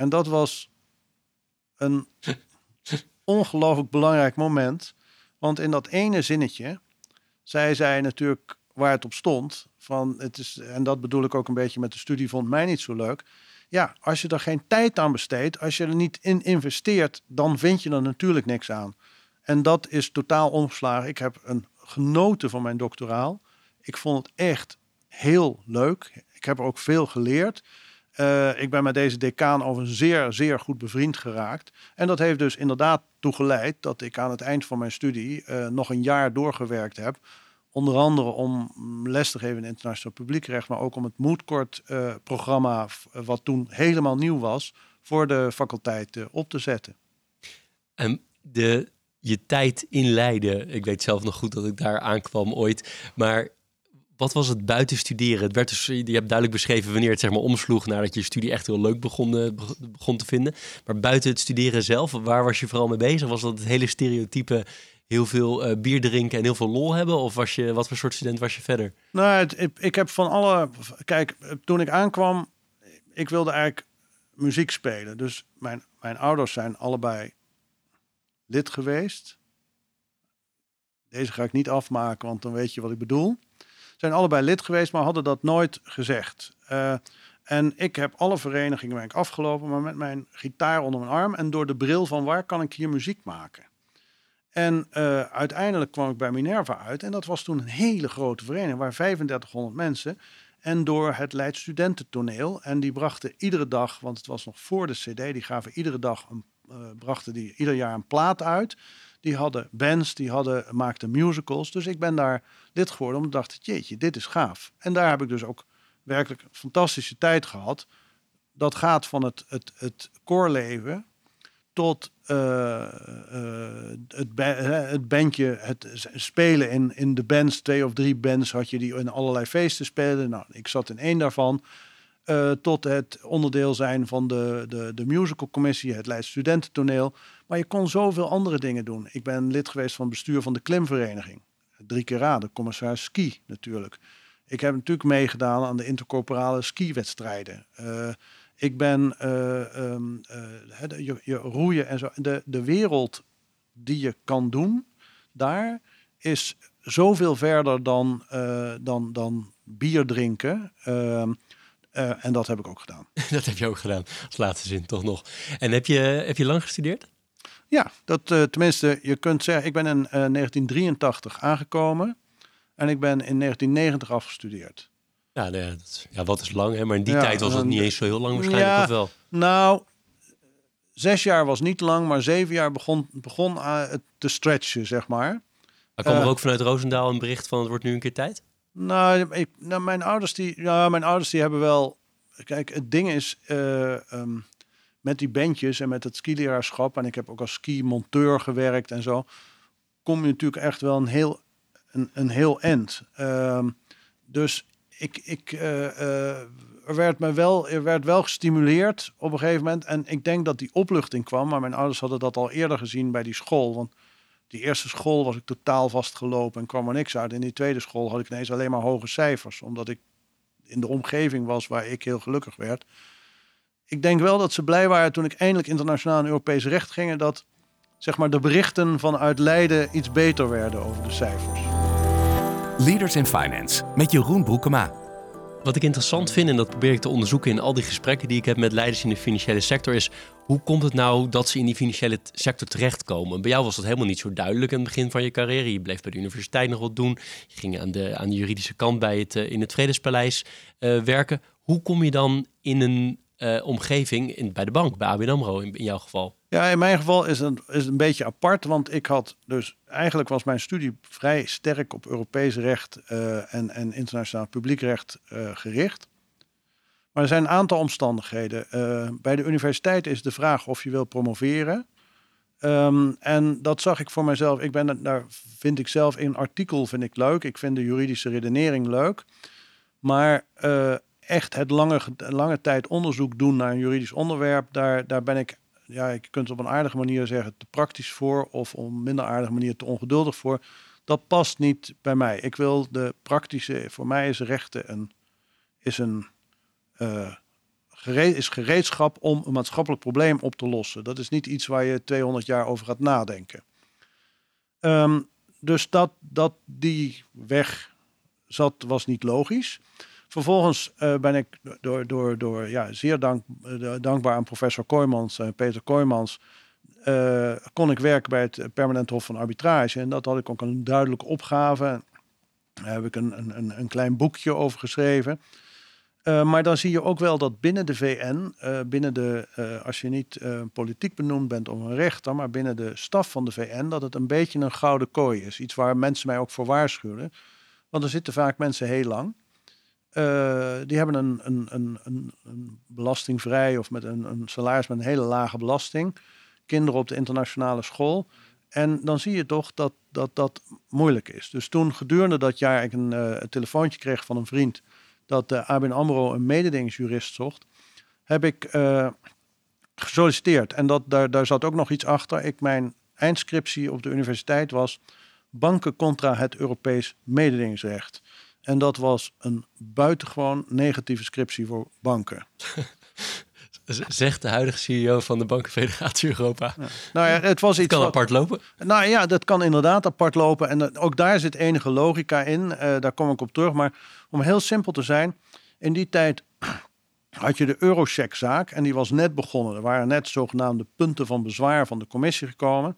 B: En dat was een ongelooflijk belangrijk moment. Want in dat ene zinnetje zei zij natuurlijk waar het op stond. Van het is, en dat bedoel ik ook een beetje met de studie, vond mij niet zo leuk. Ja, als je er geen tijd aan besteedt, als je er niet in investeert, dan vind je er natuurlijk niks aan. En dat is totaal omgeslagen. Ik heb een genoten van mijn doctoraal. Ik vond het echt heel leuk. Ik heb er ook veel geleerd. Eh, ik ben met deze decaan over zeer, zeer goed bevriend geraakt. En dat heeft dus inderdaad toegeleid dat ik aan het eind van mijn studie eh, nog een jaar doorgewerkt heb. Onder andere om les te geven in internationaal publiekrecht, maar ook om het Moodcourt eh wat toen helemaal nieuw was, voor de faculteit op te zetten.
C: En de, je tijd in Leiden, ik weet zelf nog goed dat ik daar aankwam ooit, maar wat was het buiten studeren? Het werd dus, je hebt duidelijk beschreven wanneer het zeg maar omsloeg nadat je je studie echt heel leuk begon, beg- begon te vinden. Maar buiten het studeren zelf, waar was je vooral mee bezig? Was dat het hele stereotype heel veel eh, bier drinken en heel veel lol hebben? Of was je, wat voor soort student was je verder?
B: Nou, ik, ik heb van alle. Kijk, toen ik aankwam, ik wilde eigenlijk muziek spelen. Dus mijn, mijn ouders zijn allebei lid geweest. Deze ga ik niet afmaken, want dan weet je wat ik bedoel. Zijn allebei lid geweest, maar hadden dat nooit gezegd. Eh, en ik heb alle verenigingen ben ik afgelopen, maar met mijn gitaar onder mijn arm en door de bril van waar kan ik hier muziek maken. En eh, uiteindelijk kwam ik bij Minerva uit. En dat was toen een hele grote vereniging, waar 3500 mensen. En door het Leids Studententoneel. En die brachten iedere dag, want het was nog voor de CD, die gaven iedere dag een, eh, brachten die ieder jaar een plaat uit. Die hadden bands, die hadden, maakten musicals. Dus ik ben daar lid geworden omdat ik dacht, jeetje, dit is gaaf. En daar heb ik dus ook werkelijk een fantastische tijd gehad. Dat gaat van het, het, het koorleven tot eh, eh, het, het bandje, het spelen in, in de bands, twee of drie bands had je die in allerlei feesten spelen. Nou, ik zat in één daarvan. Eh, tot het onderdeel zijn van de, de, de musicalcommissie, het Leids Studententoneel. Maar je kon zoveel andere dingen doen. Ik ben lid geweest van het bestuur van de klimvereniging. Drie keer raden, commissaris ski natuurlijk. Ik heb natuurlijk meegedaan aan de intercorporale skiwedstrijden. Eh, ik ben eh, ehm, eh, je, je roeien en zo. De, de wereld die je kan doen, daar is zoveel verder dan, uh, dan, dan bier drinken. Ehm, uh, en dat heb ik ook gedaan.
C: dat heb je ook gedaan, als laatste zin toch nog. En heb je, heb je lang gestudeerd?
B: Ja, dat, uh, tenminste, je kunt zeggen, ik ben in uh, 1983 aangekomen en ik ben in 1990 afgestudeerd.
C: Ja, nee, dat, ja wat is lang, hè? maar in die ja, tijd was het niet eens zo heel lang waarschijnlijk, ja, of wel?
B: Nou, zes jaar was niet lang, maar zeven jaar begon, begon te stretchen, zeg maar.
C: Maar kwam er ook vanuit Roosendaal een bericht van het wordt nu een keer tijd?
B: Nou, ik, nou, mijn ouders die, ja, mijn ouders die hebben wel. Kijk, het ding is uh, um, met die bandjes en met het skileraarschap en ik heb ook als ski-monteur gewerkt en zo, kom je natuurlijk echt wel een heel, een, een heel end. Um, dus ik, ik, uh, uh, er werd me wel, er werd wel gestimuleerd op een gegeven moment en ik denk dat die opluchting kwam, maar mijn ouders hadden dat al eerder gezien bij die school, want die eerste school was ik totaal vastgelopen en kwam er niks uit. In die tweede school had ik ineens alleen maar hoge cijfers, omdat ik in de omgeving was waar ik heel gelukkig werd. Ik denk wel dat ze blij waren toen ik eindelijk internationaal en Europees recht ging, dat zeg maar, de berichten vanuit Leiden iets beter werden over de cijfers.
A: Leaders in Finance met Jeroen Broekema.
C: Wat ik interessant vind, en dat probeer ik te onderzoeken in al die gesprekken die ik heb met leiders in de financiële sector, is hoe komt het nou dat ze in die financiële sector terechtkomen? Bij jou was dat helemaal niet zo duidelijk aan het begin van je carrière. Je bleef bij de universiteit nog wat doen. Je ging aan de, aan de juridische kant bij het, uh, in het Vredespaleis uh, werken. Hoe kom je dan in een uh, omgeving in, bij de bank, bij ABN AMRO in, in jouw geval?
B: Ja, in mijn geval is het, is een beetje apart, want ik had dus eigenlijk was mijn studie vrij sterk op Europees recht uh, en, en internationaal publiekrecht uh, gericht. Maar er zijn een aantal omstandigheden. Bij de universiteit is de vraag of je wil promoveren. Um, en dat zag ik voor mezelf. Ik ben daar vind ik zelf een artikel vind ik leuk. Ik vind de juridische redenering leuk. Maar echt het lange, lange tijd onderzoek doen naar een juridisch onderwerp, daar, daar ben ik ja, je kunt het op een aardige manier zeggen te praktisch voor of op een minder aardige manier te ongeduldig voor. Dat past niet bij mij. Ik wil de praktische, voor mij is rechten een, is een uh, is gereedschap om een maatschappelijk probleem op te lossen. Dat is niet iets waar je 200 jaar over gaat nadenken. Um, dus dat, dat die weg zat, was niet logisch. Vervolgens uh, ben ik door, door, door ja, zeer dank, uh, dankbaar aan professor Kooijmans, uh, Peter Kooijmans, kon ik werken bij het Permanent Hof van Arbitrage. En dat had ik ook een duidelijke opgave. Daar heb ik een, een, een klein boekje over geschreven. maar dan zie je ook wel dat binnen de VN, binnen de, als je niet politiek benoemd bent of een rechter, maar binnen de staf van de VN, dat het een beetje een gouden kooi is. Iets waar mensen mij ook voor waarschuwen. Want er zitten vaak mensen heel lang. Uh, die hebben een, een, een, een, belastingvrij of met een, salaris met een hele lage belasting. Kinderen op de internationale school. En dan zie je toch dat dat, dat moeilijk is. Dus toen gedurende dat jaar ik een, uh, telefoontje kreeg van een vriend dat de uh, ABN AMRO een mededingingsjurist zocht, heb ik gesolliciteerd. En dat, daar, daar zat ook nog iets achter. Ik, mijn eindscriptie op de universiteit was banken contra het Europees mededingingsrecht. En dat was een buitengewoon negatieve scriptie voor banken.
C: Zegt de huidige CEO van de Bankenfederatie Europa.
B: Ja. Nou ja, het was iets.
C: kan apart lopen.
B: Nou ja, dat kan inderdaad apart lopen. En ook daar zit enige logica in. Uh, daar kom ik op terug. Maar om heel simpel te zijn, in die tijd had je de Eurocheck-zaak en die was net begonnen. Er waren net zogenaamde punten van bezwaar van de commissie gekomen.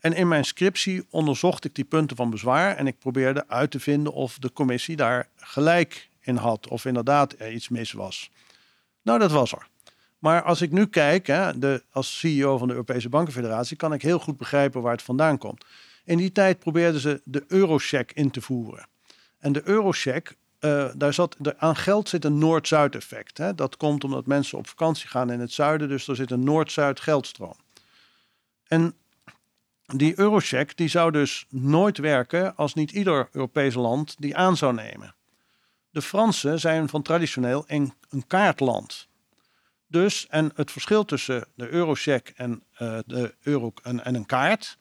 B: En in mijn scriptie onderzocht ik die punten van bezwaar en ik probeerde uit te vinden of de commissie daar gelijk in had, of inderdaad er iets mis was. Nou, dat was er. Maar als ik nu kijk, hè, de, als CEO van de Europese Bankenfederatie, kan ik heel goed begrijpen waar het vandaan komt. In die tijd probeerden ze de eurocheck in te voeren. En de eurocheck, uh, daar zat, aan geld zit een Noord-Zuid effect. Hè. Dat komt omdat mensen op vakantie gaan in het zuiden, dus er zit een Noord-Zuid geldstroom. En die eurocheck die zou dus nooit werken als niet ieder Europees land die aan zou nemen. De Fransen zijn van traditioneel een, een kaartland. Dus, en het verschil tussen de eurocheck en, uh, de euro, en, en, een kaart,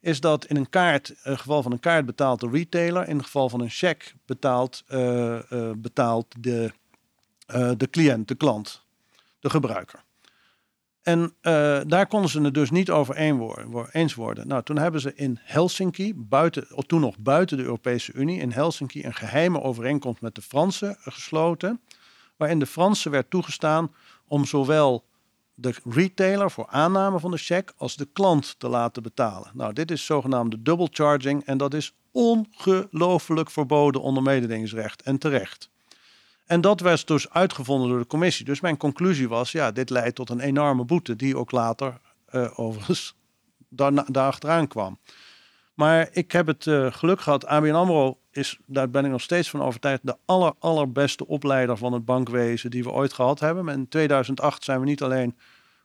B: is dat in een kaart, in het geval van een kaart betaalt de retailer, in het geval van een check betaalt, uh, uh, betaalt de, de cliënt, de klant, de gebruiker. En uh, daar konden ze het dus niet over eens worden. Nou, toen hebben ze in Helsinki, buiten, toen nog buiten de Europese Unie, in Helsinki een geheime overeenkomst met de Fransen gesloten. Waarin de Fransen werd toegestaan om zowel de retailer voor aanname van de cheque als de klant te laten betalen. Nou, dit is zogenaamde double charging en dat is ongelooflijk verboden onder mededingingsrecht en terecht. En dat werd dus uitgevonden door de commissie. Dus mijn conclusie was, ja, dit leidt tot een enorme boete, die ook later uh, overigens daar, daarachteraan kwam. Maar ik heb het uh, geluk gehad, ABN AMRO is, daar ben ik nog steeds van overtuigd, de aller, allerbeste opleider van het bankwezen die we ooit gehad hebben. In 2008 zijn we niet alleen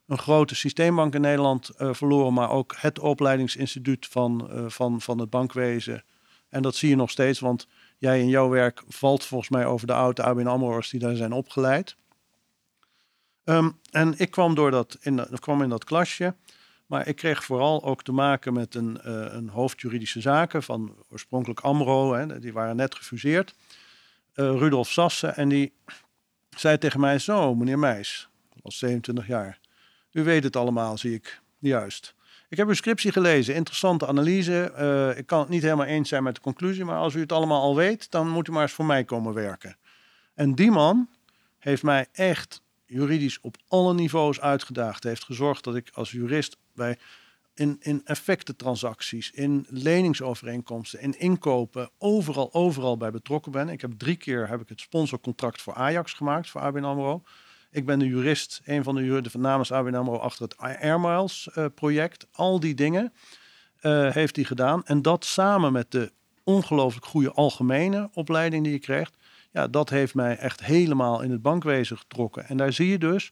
B: een grote systeembank in Nederland uh, verloren, maar ook het opleidingsinstituut van, van, van het bankwezen. En dat zie je nog steeds, want jij in jouw werk valt volgens mij over de oude ABN AMRO'ers die daar zijn opgeleid. Ehm, en ik kwam, door dat in, kwam in dat klasje, maar ik kreeg vooral ook te maken met een, uh, een hoofd zaken van oorspronkelijk AMRO, hè, die waren net gefuseerd, uh, Rudolf Sassen, en die zei tegen mij, zo meneer Meijs, was 27 jaar, u weet het allemaal, zie ik, juist. Ik heb uw scriptie gelezen, interessante analyse. Uh, ik kan het niet helemaal eens zijn met de conclusie, maar als u het allemaal al weet, dan moet u maar eens voor mij komen werken. En die man heeft mij echt juridisch op alle niveaus uitgedaagd. Heeft gezorgd dat ik als jurist bij in, in effectentransacties, in leningsovereenkomsten, in inkopen, overal, overal bij betrokken ben. Ik heb drie keer heb ik het sponsorcontract voor Ajax gemaakt, voor ABN AMRO. Ik ben de jurist, een van de juristen namens ABN AMRO achter het Air Miles uh, project. Al die dingen uh, heeft hij gedaan. En dat samen met de ongelooflijk goede algemene opleiding die je krijgt. Ja, dat heeft mij echt helemaal in het bankwezen getrokken. En daar zie je dus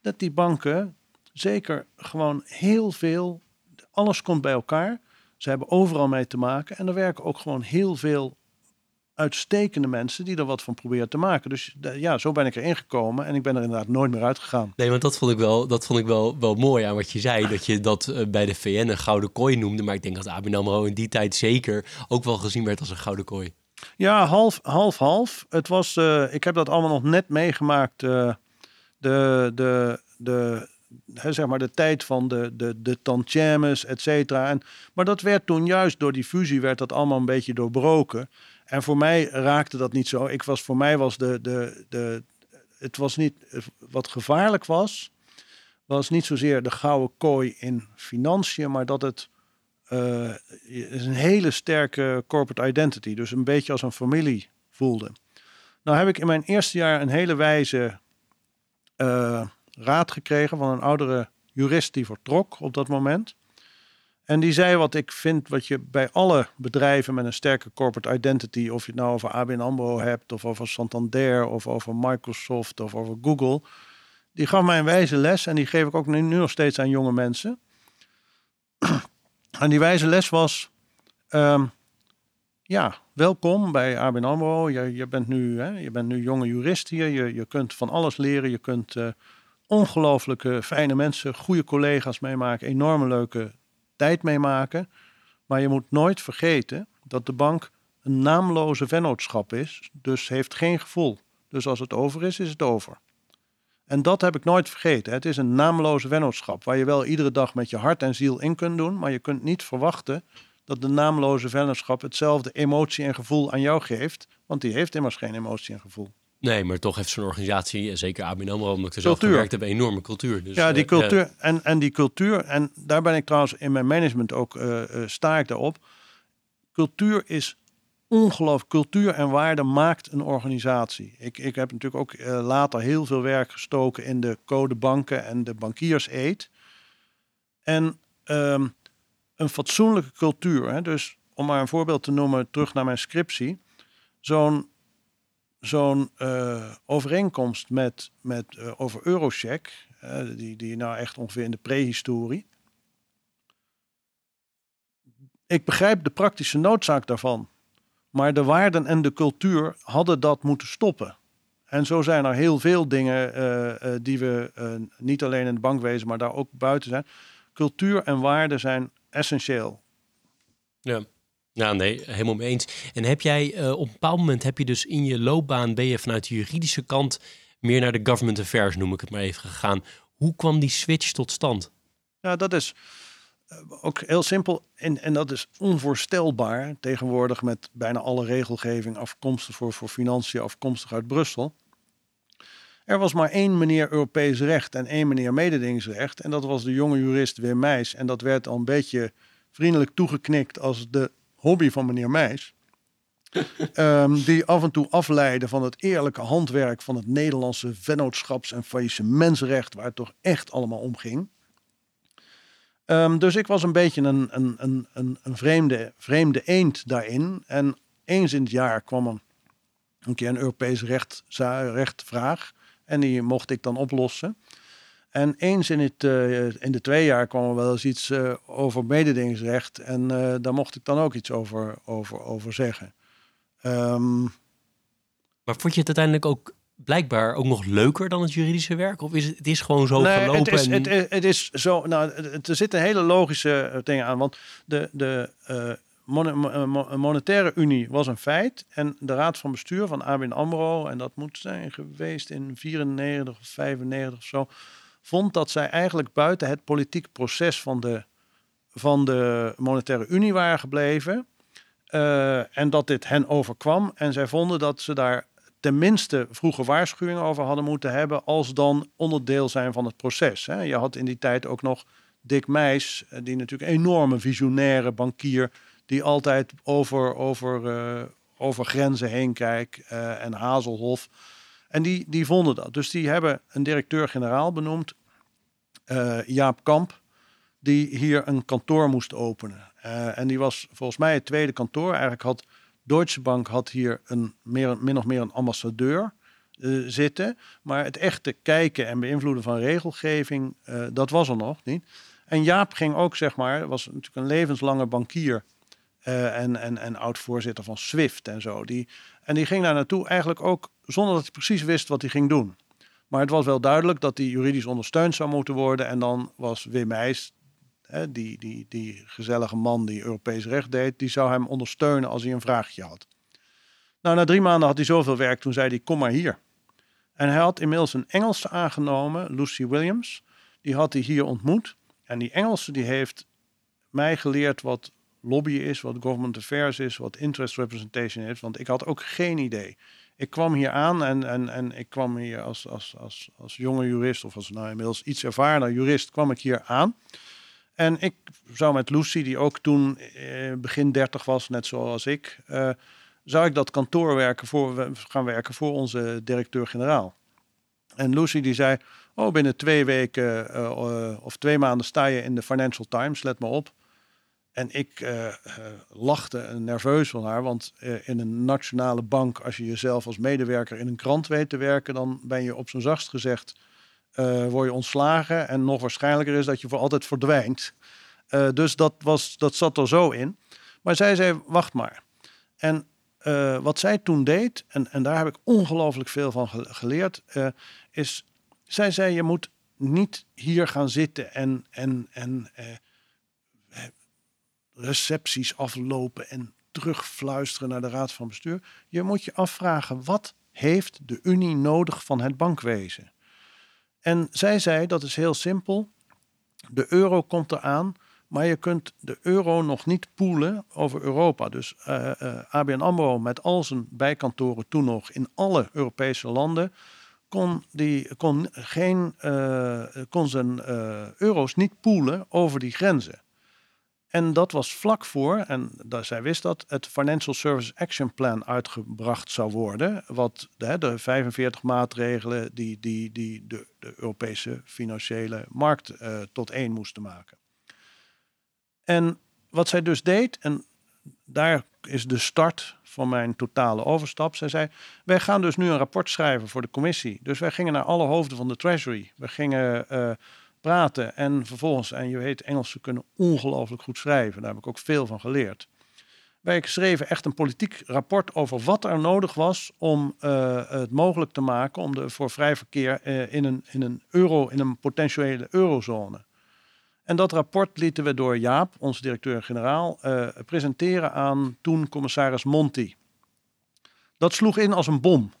B: dat die banken zeker gewoon heel veel, alles komt bij elkaar. Ze hebben overal mee te maken. En er werken ook gewoon heel veel uitstekende mensen die er wat van proberen te maken. Dus ja, zo ben ik erin gekomen en ik ben er inderdaad nooit meer uitgegaan.
C: Nee, want dat vond ik wel, dat vond ik wel, wel mooi aan wat je zei. Dat je dat uh, bij de VN een gouden kooi noemde. Maar ik denk dat ABN AMRO in die tijd zeker ook wel gezien werd als een gouden kooi.
B: Ja, half, half, half. Het was, uh, ik heb dat allemaal nog net meegemaakt. Uh, de, de, de, hè, zeg maar de tijd van de, de, de tantièmes, et cetera. En, maar dat werd toen juist door die fusie werd dat allemaal een beetje doorbroken. En voor mij raakte dat niet zo. Ik was, voor mij was de, de, de, het was niet, wat gevaarlijk was, was niet zozeer de gouden kooi in financiën, maar dat het is een hele sterke corporate identity, dus een beetje als een familie voelde. Nou heb ik in mijn eerste jaar een hele wijze uh, raad gekregen van een oudere jurist die vertrok op dat moment. En die zei wat ik vind, wat je bij alle bedrijven met een sterke corporate identity, of je het nou over ABN AMRO hebt, of over Santander, of over Microsoft, of over Google, die gaf mij een wijze les en die geef ik ook nu, nog steeds aan jonge mensen. en die wijze les was, um, ja, welkom bij ABN AMRO. Je, je, bent, nu, hè, je bent nu jonge jurist hier, je, je kunt van alles leren, je kunt uh, ongelooflijke fijne mensen, goede collega's meemaken, enorme leuke tijd meemaken. Maar je moet nooit vergeten dat de bank een naamloze vennootschap is, dus heeft geen gevoel. Dus als het over is, is het over. En dat heb ik nooit vergeten. Het is een naamloze vennootschap waar je wel iedere dag met je hart en ziel in kunt doen, maar je kunt niet verwachten dat de naamloze vennootschap hetzelfde emotie en gevoel aan jou geeft, want die heeft immers geen emotie en gevoel.
C: Nee, maar toch heeft zo'n organisatie, zeker ABN AMRO, omdat ik er zelf gewerkt heb, een enorme cultuur. Dus,
B: ja, die eh, cultuur. En, en die cultuur, en daar ben ik trouwens in mijn management ook, uh, sta ik daarop. Cultuur is ongelooflijk. Cultuur en waarde maakt een organisatie. Ik, ik heb natuurlijk ook later heel veel werk gestoken in de codebanken en de bankierseed. En um, een fatsoenlijke cultuur. Hè, dus om maar een voorbeeld te noemen, terug naar mijn scriptie. Zo'n zo'n uh, overeenkomst met, met, uh, over Eurocheck, die, die nou echt ongeveer in de prehistorie. Ik begrijp de praktische noodzaak daarvan. Maar de waarden en de cultuur hadden dat moeten stoppen. En zo zijn er heel veel dingen die we niet alleen in het bankwezen, maar daar ook buiten zijn. Cultuur en waarden zijn essentieel.
C: Ja. Nou, nee, helemaal mee eens. En heb jij uh, op een bepaald moment heb je dus in je loopbaan ben je vanuit de juridische kant meer naar de government affairs, noem ik het maar even, gegaan. Hoe kwam die switch tot stand?
B: Ja, dat is eh, ook heel simpel en, en dat is onvoorstelbaar tegenwoordig met bijna alle regelgeving afkomstig voor, voor financiën afkomstig uit Brussel. Er was maar één meneer Europees recht en één meneer mededingingsrecht. En dat was de jonge jurist Wim Meijs. En dat werd al een beetje vriendelijk toegeknikt als de hobby van meneer Meijs. Ehm, die af en toe afleidde van het eerlijke handwerk van het Nederlandse vennootschaps- en faillissementsrecht, waar het toch echt allemaal om ging. Ehm, dus ik was een beetje een, een, een, een, een vreemde, vreemde eend daarin. En eens in het jaar kwam er een keer een Europees recht, rechtvraag. En die mocht ik dan oplossen. En eens in, het, uh, in de twee jaar kwam er wel eens iets uh, over mededingingsrecht. En uh, daar mocht ik dan ook iets over, over, over zeggen. Um,
C: maar vond je het uiteindelijk ook blijkbaar ook nog leuker dan het juridische werk? Of is het, het is gewoon zo nee, gelopen?
B: Het is, en... het, het, is zo, nou, er zitten hele logische dingen aan. Want de, de monetaire unie was een feit. En de raad van bestuur van ABN AMRO, en dat moet zijn geweest in 94 of 95 of zo, vond dat zij eigenlijk buiten het politiek proces van de, van de monetaire unie waren gebleven. Uh, en dat dit hen overkwam. En zij vonden dat ze daar tenminste vroege waarschuwingen over hadden moeten hebben, als dan onderdeel zijn van het proces. Hè. Je had in die tijd ook nog Dick Meijs, eh, die natuurlijk een enorme visionaire bankier die altijd over, over, uh, over grenzen heen kijkt en Hazelhof. En die, die vonden dat. Dus die hebben een directeur-generaal benoemd, uh, Jaap Kamp, die hier een kantoor moest openen. en die was volgens mij het tweede kantoor. Eigenlijk had Deutsche Bank had hier een, meer, min of meer een ambassadeur zitten. Maar het echte kijken en beïnvloeden van regelgeving, dat was er nog niet. En Jaap ging ook, zeg maar, was natuurlijk een levenslange bankier en, en, en oud-voorzitter van SWIFT en zo. Die, en die ging daar naartoe eigenlijk ook zonder dat hij precies wist wat hij ging doen. Maar het was wel duidelijk dat hij juridisch ondersteund zou moeten worden. En dan was Wim Meijs, hè, die, die, die gezellige man die Europees recht deed, die zou hem ondersteunen als hij een vraagje had. Nou, na drie maanden had hij zoveel werk, toen zei hij, kom maar hier. En hij had inmiddels een Engelse aangenomen, Lucy Williams. Die had hij hier ontmoet. En die Engelse die heeft mij geleerd wat lobby is, wat government affairs is, wat interest representation is. Want ik had ook geen idee. Ik kwam hier aan en, en, en ik kwam hier als, als, als, als jonge jurist, of als nou inmiddels iets ervaren jurist, kwam ik hier aan. En ik zou met Lucy, die ook toen eh, begin 30 was, net zoals ik, uh, zou ik dat kantoor voor, gaan werken voor onze directeur-generaal. En Lucy die zei, oh binnen twee weken uh, of twee maanden sta je in de Financial Times, let maar op. En ik uh, uh, lachte nerveus van haar, want uh, in een nationale bank, als je jezelf als medewerker in een krant weet te werken, dan ben je op zijn zachtst gezegd, word je ontslagen. En nog waarschijnlijker is dat je voor altijd verdwijnt. dus dat, was, dat zat er zo in. Maar zij zei, wacht maar. En wat zij toen deed, en, en daar heb ik ongelooflijk veel van geleerd, is, zij zei, je moet niet hier gaan zitten en, en, en recepties aflopen en terugfluisteren naar de raad van bestuur. Je moet je afvragen, wat heeft de Unie nodig van het bankwezen? En zij zei, dat is heel simpel. De euro komt eraan, maar je kunt de euro nog niet poelen over Europa. Dus uh, uh, ABN AMRO met al zijn bijkantoren toen nog in alle Europese landen... kon, die, kon, geen, uh, kon zijn euro's niet poelen over die grenzen. En dat was vlak voor, en zij wist dat, het Financial Service Action Plan uitgebracht zou worden. Wat de, de 45 maatregelen die, die, die de, de Europese financiële markt uh, tot één moesten maken. En wat zij dus deed, en daar is de start van mijn totale overstap. Zij zei: Wij gaan dus nu een rapport schrijven voor de commissie. Dus wij gingen naar alle hoofden van de Treasury. We gingen. Uh, praten en vervolgens, en je weet, Engelsen kunnen ongelooflijk goed schrijven. Daar heb ik ook veel van geleerd. Wij schreven echt een politiek rapport over wat er nodig was om uh, het mogelijk te maken om de, voor vrij verkeer uh, in, een, in een euro, in een potentiële eurozone. En dat rapport lieten we door Jaap, onze directeur-generaal, uh, presenteren aan toen commissaris Monti. Dat sloeg in als een bom.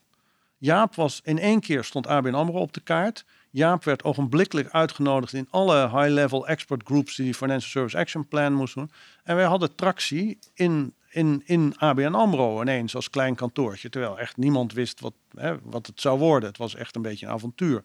B: Jaap was in één keer stond ABN AMRO op de kaart. Jaap werd ogenblikkelijk uitgenodigd in alle high-level expert groups die die Financial Service Action Plan moesten doen. En wij hadden tractie in, in, in ABN AMRO ineens als klein kantoortje. Terwijl echt niemand wist wat, hè, wat het zou worden. Het was echt een beetje een avontuur.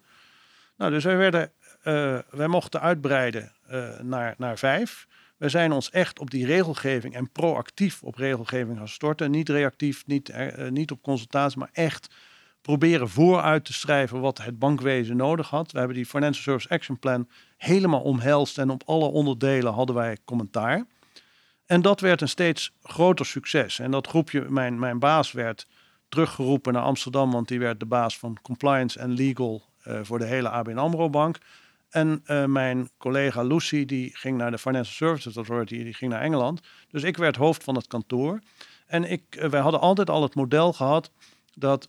B: Nou, dus wij, werden, uh, wij mochten uitbreiden uh, naar, naar vijf. We zijn ons echt op die regelgeving en proactief op regelgeving gaan storten. Niet reactief, niet, uh, niet op consultatie, maar echt proberen vooruit te schrijven wat het bankwezen nodig had. We hebben die Financial Service Action Plan helemaal omhelst en op alle onderdelen hadden wij commentaar. En dat werd een steeds groter succes. En dat groepje, mijn, mijn baas werd teruggeroepen naar Amsterdam, want die werd de baas van compliance en legal uh, voor de hele ABN AMRO Bank. En uh, mijn collega Lucy, die ging naar de Financial Services Authority, die ging naar Engeland. Dus ik werd hoofd van het kantoor. En ik, uh, wij hadden altijd al het model gehad dat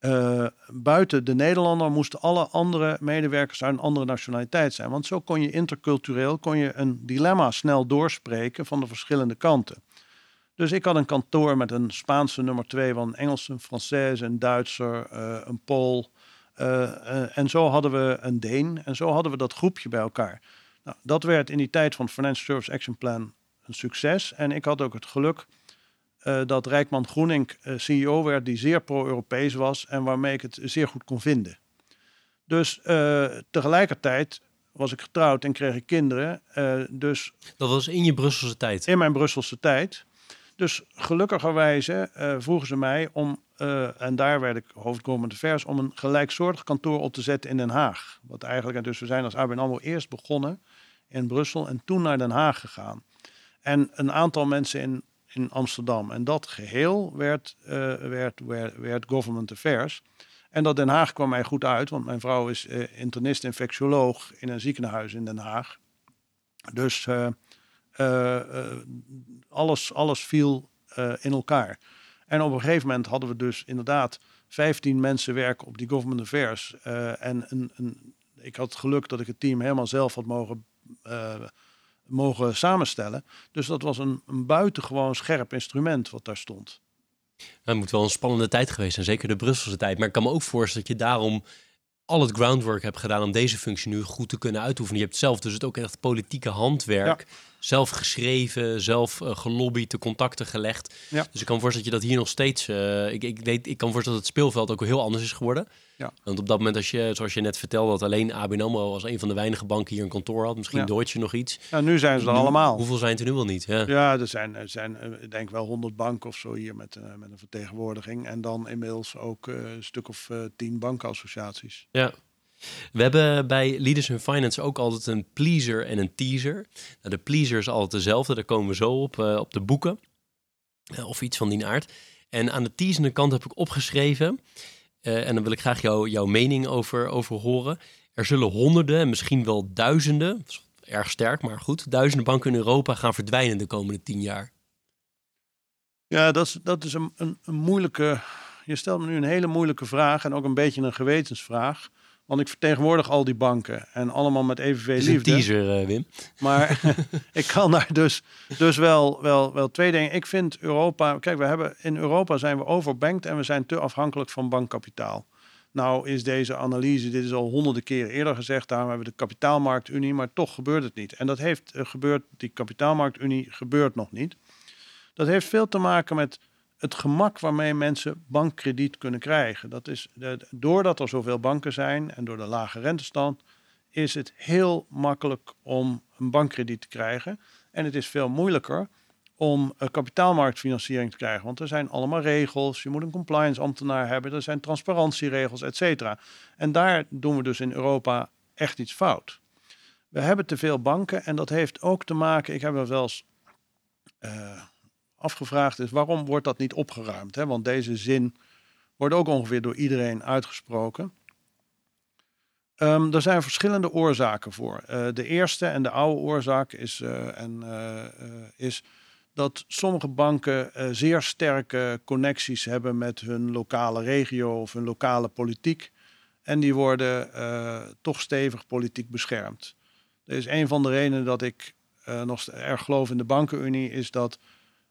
B: uh, buiten de Nederlander moesten alle andere medewerkers uit een andere nationaliteit zijn. Want zo kon je intercultureel kon je een dilemma snel doorspreken van de verschillende kanten. Dus ik had een kantoor met een Spaanse nummer twee, van een Engelse, een Française, een Duitser, uh, een Pool. Uh, en zo hadden we een Deen. En zo hadden we dat groepje bij elkaar. Nou, dat werd in die tijd van Financial Service Action Plan een succes. En ik had ook het geluk uh, dat Rijkman Groening uh, CEO werd die zeer pro-Europees was en waarmee ik het zeer goed kon vinden. Dus uh, tegelijkertijd was ik getrouwd en kreeg ik kinderen. dus
C: dat was in je Brusselse tijd?
B: In mijn Brusselse tijd. Dus gelukkigerwijze vroegen ze mij om, en daar werd ik hoofd Government Affairs, om een gelijksoortig kantoor op te zetten in Den Haag. Wat eigenlijk, en dus we zijn als ABN AMRO eerst begonnen in Brussel en toen naar Den Haag gegaan. En een aantal mensen in in Amsterdam. En dat geheel werd, uh, werd, werd, werd government affairs. En dat Den Haag kwam mij goed uit, want mijn vrouw is uh, internist infectioloog in een ziekenhuis in Den Haag. Dus uh, alles, alles viel in elkaar. En op een gegeven moment hadden we dus inderdaad 15 mensen werken op die government affairs. en een, een, ik had geluk dat ik het team helemaal zelf had mogen mogen samenstellen. Dus dat was een, een buitengewoon scherp instrument wat daar stond.
C: Het moet wel een spannende tijd geweest zijn, zeker de Brusselse tijd. Maar ik kan me ook voorstellen dat je daarom al het groundwork hebt gedaan om deze functie nu goed te kunnen uitoefenen. Je hebt zelf dus het ook echt politieke handwerk. Ja zelf geschreven, zelf uh, gelobbyd, de contacten gelegd. Ja. Dus ik kan voorstellen dat je dat hier nog steeds... Uh, ik, ik, weet, ik kan voorstellen dat het speelveld ook heel anders is geworden. Ja. Want op dat moment, als je, zoals je net vertelde, dat alleen ABN AMRO als een van de weinige banken hier een kantoor had. Misschien ja. Deutsche nog iets.
B: Ja, nu zijn ze er nu, allemaal.
C: Hoeveel zijn het er nu wel niet?
B: Ja, ja er zijn, er zijn eh, ik denk wel 100 banken of zo hier met, uh, met een vertegenwoordiging. En dan inmiddels ook een stuk of tien bankassociaties.
C: Ja, we hebben bij Leaders in Finance ook altijd een pleaser en een teaser. Nou, de pleaser is altijd dezelfde, daar komen we zo op, uh, op de boeken. Uh, of iets van die aard. En aan de teasende kant heb ik opgeschreven, uh, en dan wil ik graag jou, jouw mening over, over horen. Er zullen honderden, misschien wel duizenden, erg sterk, maar goed, duizenden banken in Europa gaan verdwijnen de komende tien jaar.
B: Ja, dat is, dat is een, een, een moeilijke. Je stelt me nu een hele moeilijke vraag en ook een beetje een gewetensvraag. Want ik vertegenwoordig al die banken en allemaal met evenveel liefde.
C: Een teaser, uh, Wim.
B: Maar ik kan daar dus, dus wel, wel, wel twee dingen. Ik vind Europa... Kijk, we hebben, in Europa zijn we overbankt en we zijn te afhankelijk van bankkapitaal. Nou is deze analyse, dit is al honderden keren eerder gezegd, daarom hebben we de kapitaalmarktunie, maar toch gebeurt het niet. En dat heeft uh, gebeurd, die kapitaalmarktunie gebeurt nog niet. Dat heeft veel te maken met het gemak waarmee mensen bankkrediet kunnen krijgen. Dat is, doordat er zoveel banken zijn en door de lage rentestand, is het heel makkelijk om een bankkrediet te krijgen. En het is veel moeilijker om kapitaalmarktfinanciering te krijgen. Want er zijn allemaal regels. Je moet een compliance ambtenaar hebben. Er zijn transparantieregels, et cetera. En daar doen we dus in Europa echt iets fout. We hebben te veel banken en dat heeft ook te maken. Ik heb er wel eens uh, afgevraagd is, waarom wordt dat niet opgeruimd? Hè? Want deze zin wordt ook ongeveer door iedereen uitgesproken. Um, er zijn verschillende oorzaken voor. Uh, de eerste en de oude oorzaak is, uh, en, uh, is dat sommige banken zeer sterke connecties hebben met hun lokale regio of hun lokale politiek. En die worden toch stevig politiek beschermd. Dat is een van de redenen dat ik nog erg geloof in de bankenunie, is dat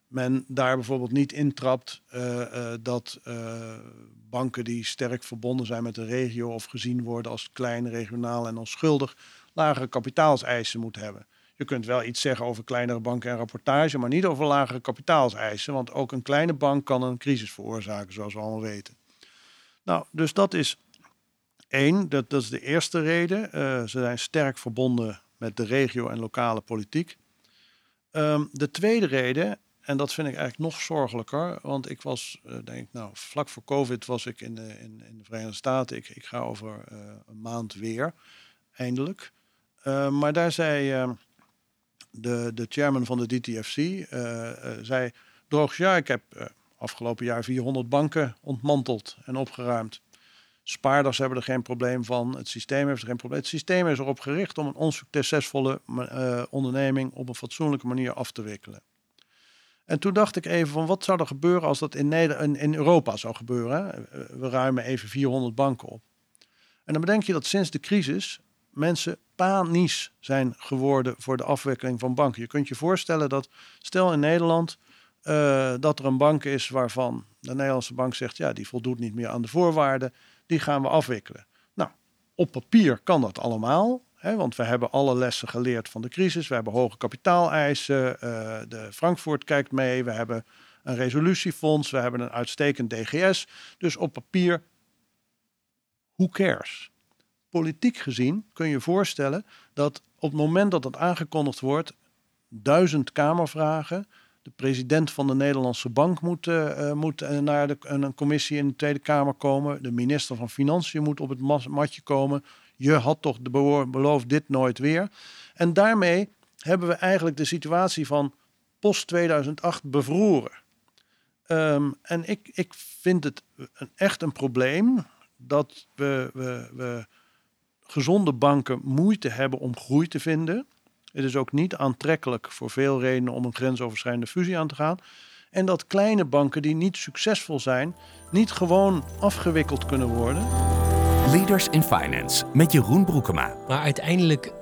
B: men daar bijvoorbeeld niet intrapt uh, dat banken die sterk verbonden zijn met de regio of gezien worden als klein, regionaal en onschuldig, lagere kapitaalseisen moeten hebben. Je kunt wel iets zeggen over kleinere banken en rapportage, maar niet over lagere kapitaalseisen. Want ook een kleine bank kan een crisis veroorzaken, zoals we allemaal weten. Nou, dus dat is één. Dat, is de eerste reden. Ze zijn sterk verbonden met de regio en lokale politiek. Um, de tweede reden, en dat vind ik eigenlijk nog zorgelijker, want ik was, uh, denk nou, vlak voor COVID was ik in de, in, in de Verenigde Staten. Ik, ik ga over uh, een maand weer, eindelijk. Uh, maar daar zei ehm, de, de chairman van de DTFC, zei, Droogs, ja, ik heb afgelopen jaar 400 banken ontmanteld en opgeruimd. Spaarders hebben er geen probleem van, het systeem heeft er geen probleem. Het systeem is erop gericht om een onsuccesvolle onderneming op een fatsoenlijke manier af te wikkelen. En toen dacht ik even van wat zou er gebeuren als dat in, Neder in, Europa zou gebeuren. We ruimen even 400 banken op. En dan bedenk je dat sinds de crisis mensen panisch zijn geworden voor de afwikkeling van banken. Je kunt je voorstellen dat, stel in Nederland, uh, dat er een bank is waarvan de Nederlandse bank zegt, ja, die voldoet niet meer aan de voorwaarden, die gaan we afwikkelen. Nou, op papier kan dat allemaal, want we hebben alle lessen geleerd van de crisis. We hebben hoge kapitaaleisen, uh, de Frankfurt kijkt mee, we hebben een resolutiefonds, we hebben een uitstekend DGS. Dus op papier, who cares? politiek gezien kun je voorstellen dat op het moment dat dat aangekondigd wordt, duizend Kamervragen. De president van de Nederlandse Bank moet, uh, moet uh, naar de, een commissie in de Tweede Kamer komen. De minister van Financiën moet op het matje komen. Je had toch beloofd dit nooit weer. En daarmee hebben we eigenlijk de situatie van post 2008 bevroren. Um, en ik, ik vind het een, echt een probleem dat we, we, we gezonde banken moeite hebben om groei te vinden. Het is ook niet aantrekkelijk voor veel redenen om een grensoverschrijdende fusie aan te gaan. En dat kleine banken die niet succesvol zijn, niet gewoon afgewikkeld kunnen worden.
A: Leaders in Finance met Jeroen Broekema.
C: Maar uiteindelijk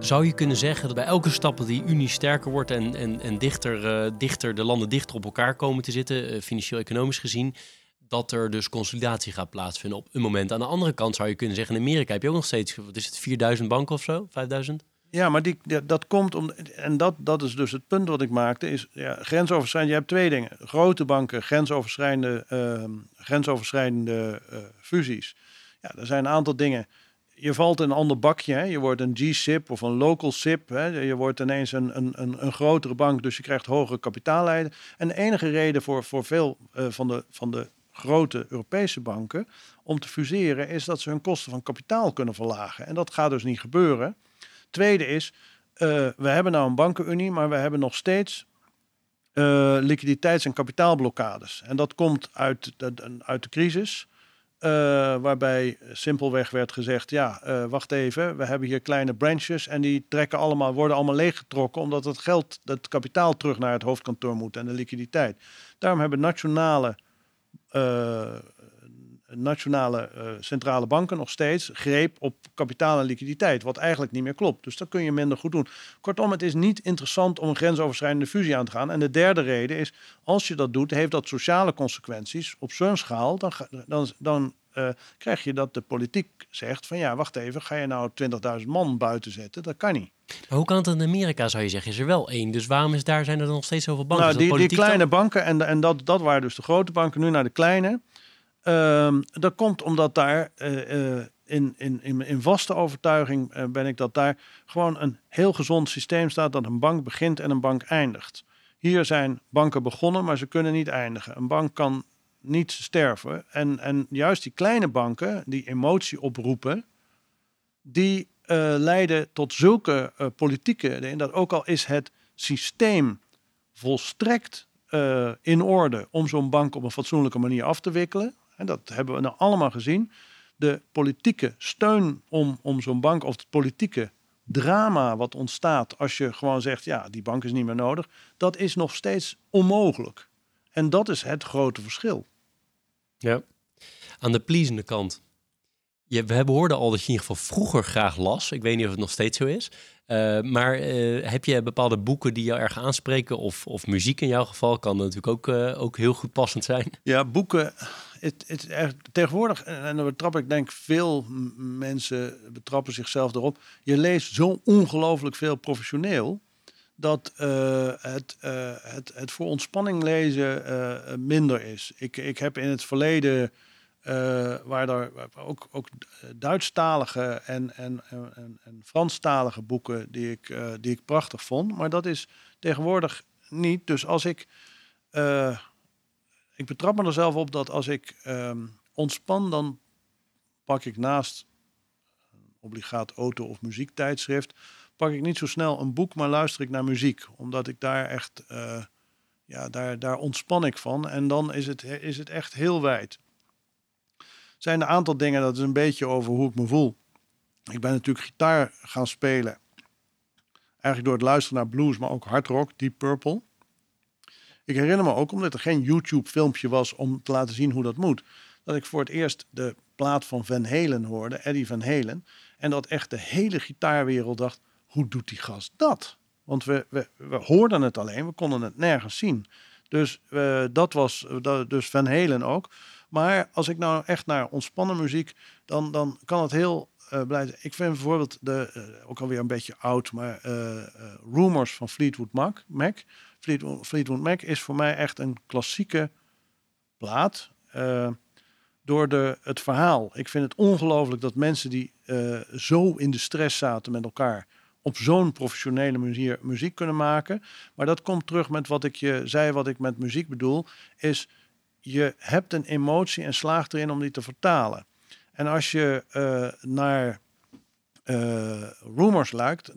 C: zou je kunnen zeggen dat bij elke stap dat die Unie sterker wordt en, en, en dichter, uh, dichter, de landen dichter op elkaar komen te zitten, uh, financieel-economisch gezien, dat er dus consolidatie gaat plaatsvinden op een moment. Aan de andere kant zou je kunnen zeggen, in Amerika heb je ook nog steeds, wat is het, 4000 banken of zo, 5000?
B: Ja, maar die, dat komt om, en dat, dat is dus het punt wat ik maakte, is ja, grensoverschrijdend. Je hebt twee dingen. Grote banken, grensoverschrijdende, uh, grensoverschrijdende uh, fusies. Ja, er zijn een aantal dingen. Je valt in een ander bakje. Je wordt een G-SIP of een local SIP. Hè. Je wordt ineens een, een, een, een grotere bank, dus je krijgt hogere kapitaalleiden. En de enige reden voor, voor veel uh, van, de, van de grote Europese banken om te fuseren, is dat ze hun kosten van kapitaal kunnen verlagen. En dat gaat dus niet gebeuren. Tweede is, uh, we hebben nou een bankenunie, maar we hebben nog steeds uh, liquiditeits- en kapitaalblokkades. En dat komt uit de, uit de crisis. Uh, waarbij simpelweg werd gezegd: ja, uh, wacht even, we hebben hier kleine branches en die trekken allemaal, worden allemaal leeggetrokken omdat het geld, het kapitaal terug naar het hoofdkantoor moet en de liquiditeit. Daarom hebben nationale uh, nationale uh, centrale banken nog steeds greep op kapitaal en liquiditeit, wat eigenlijk niet meer klopt. Dus dat kun je minder goed doen. Kortom, het is niet interessant om een grensoverschrijdende fusie aan te gaan. En de derde reden is, als je dat doet, heeft dat sociale consequenties op zo'n schaal, dan, dan, dan uh, krijg je dat de politiek zegt van ja, wacht even, ga je nou 20.000 man buiten zetten? Dat kan niet.
C: Maar hoe kan het in Amerika, zou je zeggen? Is er wel één. Dus waarom is daar, zijn er nog steeds zoveel banken?
B: Nou, die, die kleine dan? banken, en, en dat, dat waren dus de grote banken, nu naar de kleine. Um, dat komt omdat daar uh, uh, in, in, in, vaste overtuiging uh, ben ik dat daar gewoon een heel gezond systeem staat dat een bank begint en een bank eindigt. Hier zijn banken begonnen, maar ze kunnen niet eindigen. Een bank kan niet sterven. En, en juist die kleine banken, die emotie oproepen, die leiden tot zulke politieke. Dat ook al is het systeem volstrekt in orde om zo'n bank op een fatsoenlijke manier af te wikkelen. En dat hebben we nou allemaal gezien. De politieke steun om, om zo'n bank, of het politieke drama wat ontstaat als je gewoon zegt, ja, die bank is niet meer nodig, dat is nog steeds onmogelijk. En dat is het grote verschil.
C: Ja. Aan de pleasende kant. Je, we hebben hoorden al dat je in ieder geval vroeger graag las. Ik weet niet of het nog steeds zo is. Uh, maar uh, heb je bepaalde boeken die jou erg aanspreken? Of, of muziek in jouw geval kan natuurlijk ook, uh, ook heel goed passend zijn.
B: Ja, boeken. Het, het, tegenwoordig, en dan betrap ik denk veel mensen betrappen zichzelf erop. Je leest zo ongelooflijk veel professioneel. Dat het, het, het voor ontspanning lezen minder is. Ik, ik heb in het verleden waar er ook, ook Duitsstalige en, en, en, en Franstalige boeken die ik, die ik prachtig vond. Maar dat is tegenwoordig niet. Dus als ik. Ik betrap me er zelf op dat als ik um, ontspan, dan pak ik naast obligaat auto- of muziektijdschrift. pak ik niet zo snel een boek, maar luister ik naar muziek. Omdat ik daar echt. ja, daar, daar ontspan ik van. En dan is het, is het echt heel wijd zijn een aantal dingen, dat is een beetje over hoe ik me voel. Ik ben natuurlijk gitaar gaan spelen. Eigenlijk door het luisteren naar blues, maar ook hard rock, Deep Purple. Ik herinner me ook, omdat er geen YouTube-filmpje was om te laten zien hoe dat moet, dat ik voor het eerst de plaat van Van Halen hoorde, Eddie Van Halen. En dat echt de hele gitaarwereld dacht, hoe doet die gast dat? Want we, we, hoorden het alleen, we konden het nergens zien. Dus uh, dat was dat, dus Van Halen ook. Maar als ik nou echt naar ontspannen muziek, dan, dan kan het heel uh, blij zijn. Ik vind bijvoorbeeld, de, ook alweer een beetje oud, maar Rumors van Fleetwood Mac. Mac. Fleetwood, Mac is voor mij echt een klassieke plaat. door de, het verhaal. Ik vind het ongelooflijk dat mensen die zo in de stress zaten met elkaar op zo'n professionele manier muziek kunnen maken. Maar dat komt terug met wat ik je zei, wat ik met muziek bedoel, is je hebt een emotie en slaagt erin om die te vertalen. En als je uh, naar uh, Rumors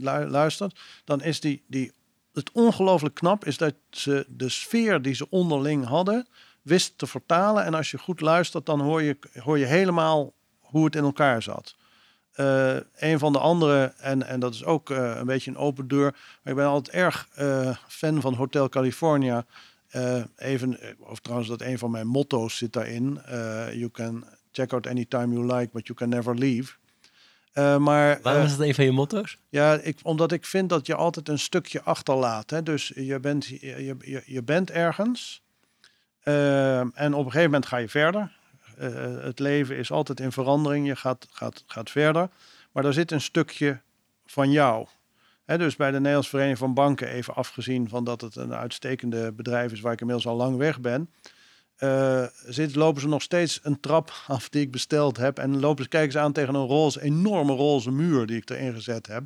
B: luistert, dan is die, die, het ongelooflijk knap is dat ze de sfeer die ze onderling hadden, wist te vertalen. En als je goed luistert, dan hoor je, hoor je helemaal hoe het in elkaar zat. Uh, een van de andere, en, en dat is ook een beetje een open deur, maar ik ben altijd erg fan van Hotel California. Even, eh, of trouwens, dat een van mijn motto's zit daarin. You can check out anytime you like, but you can never leave. Uh, maar,
C: Waarom is het een van je motto's?
B: Ja, ik, omdat ik vind dat je altijd een stukje achterlaat. Hè? Dus je bent, je, je, je bent ergens en op een gegeven moment ga je verder. het leven is altijd in verandering, je gaat, gaat, gaat verder. Maar daar zit een stukje van jou dus bij de Nederlandse Vereniging van Banken, even afgezien van dat het een uitstekende bedrijf is waar ik inmiddels al lang weg ben, uh, zit, lopen ze nog steeds een trap af die ik besteld heb. En lopen ze, kijken ze aan tegen een roze, enorme roze muur die ik erin gezet heb.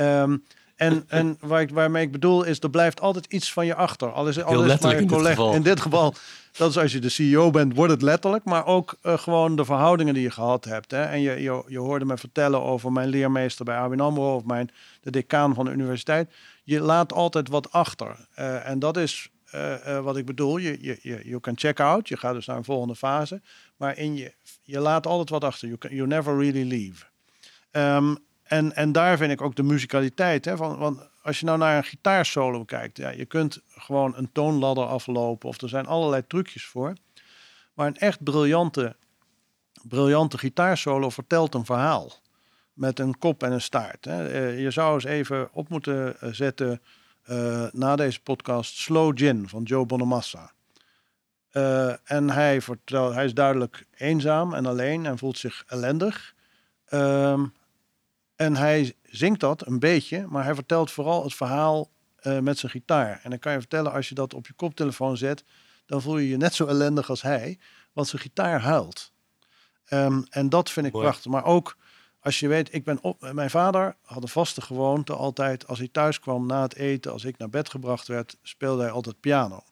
B: Um, en, en waar ik, waarmee ik bedoel is, er blijft altijd iets van je achter. Al is, al is maar een collega. In dit geval, dat is als je de CEO bent, wordt het letterlijk. Maar ook uh, gewoon de verhoudingen die je gehad hebt. Hè. En je, je, je hoorde me vertellen over mijn leermeester bij ABN AMRO... of mijn, de decaan van de universiteit. Je laat altijd wat achter. Uh, en dat is wat ik bedoel. Je, je, je, you can check out. Je gaat dus naar een volgende fase. Maar in je, je laat altijd wat achter. You, never really leave. Um, en, en daar vind ik ook de muzikaliteit. Hè, van, want als je nou naar een gitaarsolo kijkt, ja, je kunt gewoon een toonladder aflopen of er zijn allerlei trucjes voor. Maar een echt briljante, briljante gitaarsolo vertelt een verhaal. Met een kop en een staart. Hè. Eh, je zou eens even op moeten eh, zetten uh, na deze podcast Slow Gin van Joe Bonamassa. Uh, en hij, vertelt, hij is duidelijk eenzaam en alleen en voelt zich ellendig. Uh, en hij zingt dat een beetje, maar hij vertelt vooral het verhaal uh, met zijn gitaar. En dan kan je vertellen, als je dat op je koptelefoon zet, dan voel je je net zo ellendig als hij, want zijn gitaar huilt. Um, en dat vind ik prachtig. Maar ook als je weet, ik ben op, mijn vader had een vaste gewoonte altijd, als hij thuis kwam na het eten, als ik naar bed gebracht werd, speelde hij altijd piano.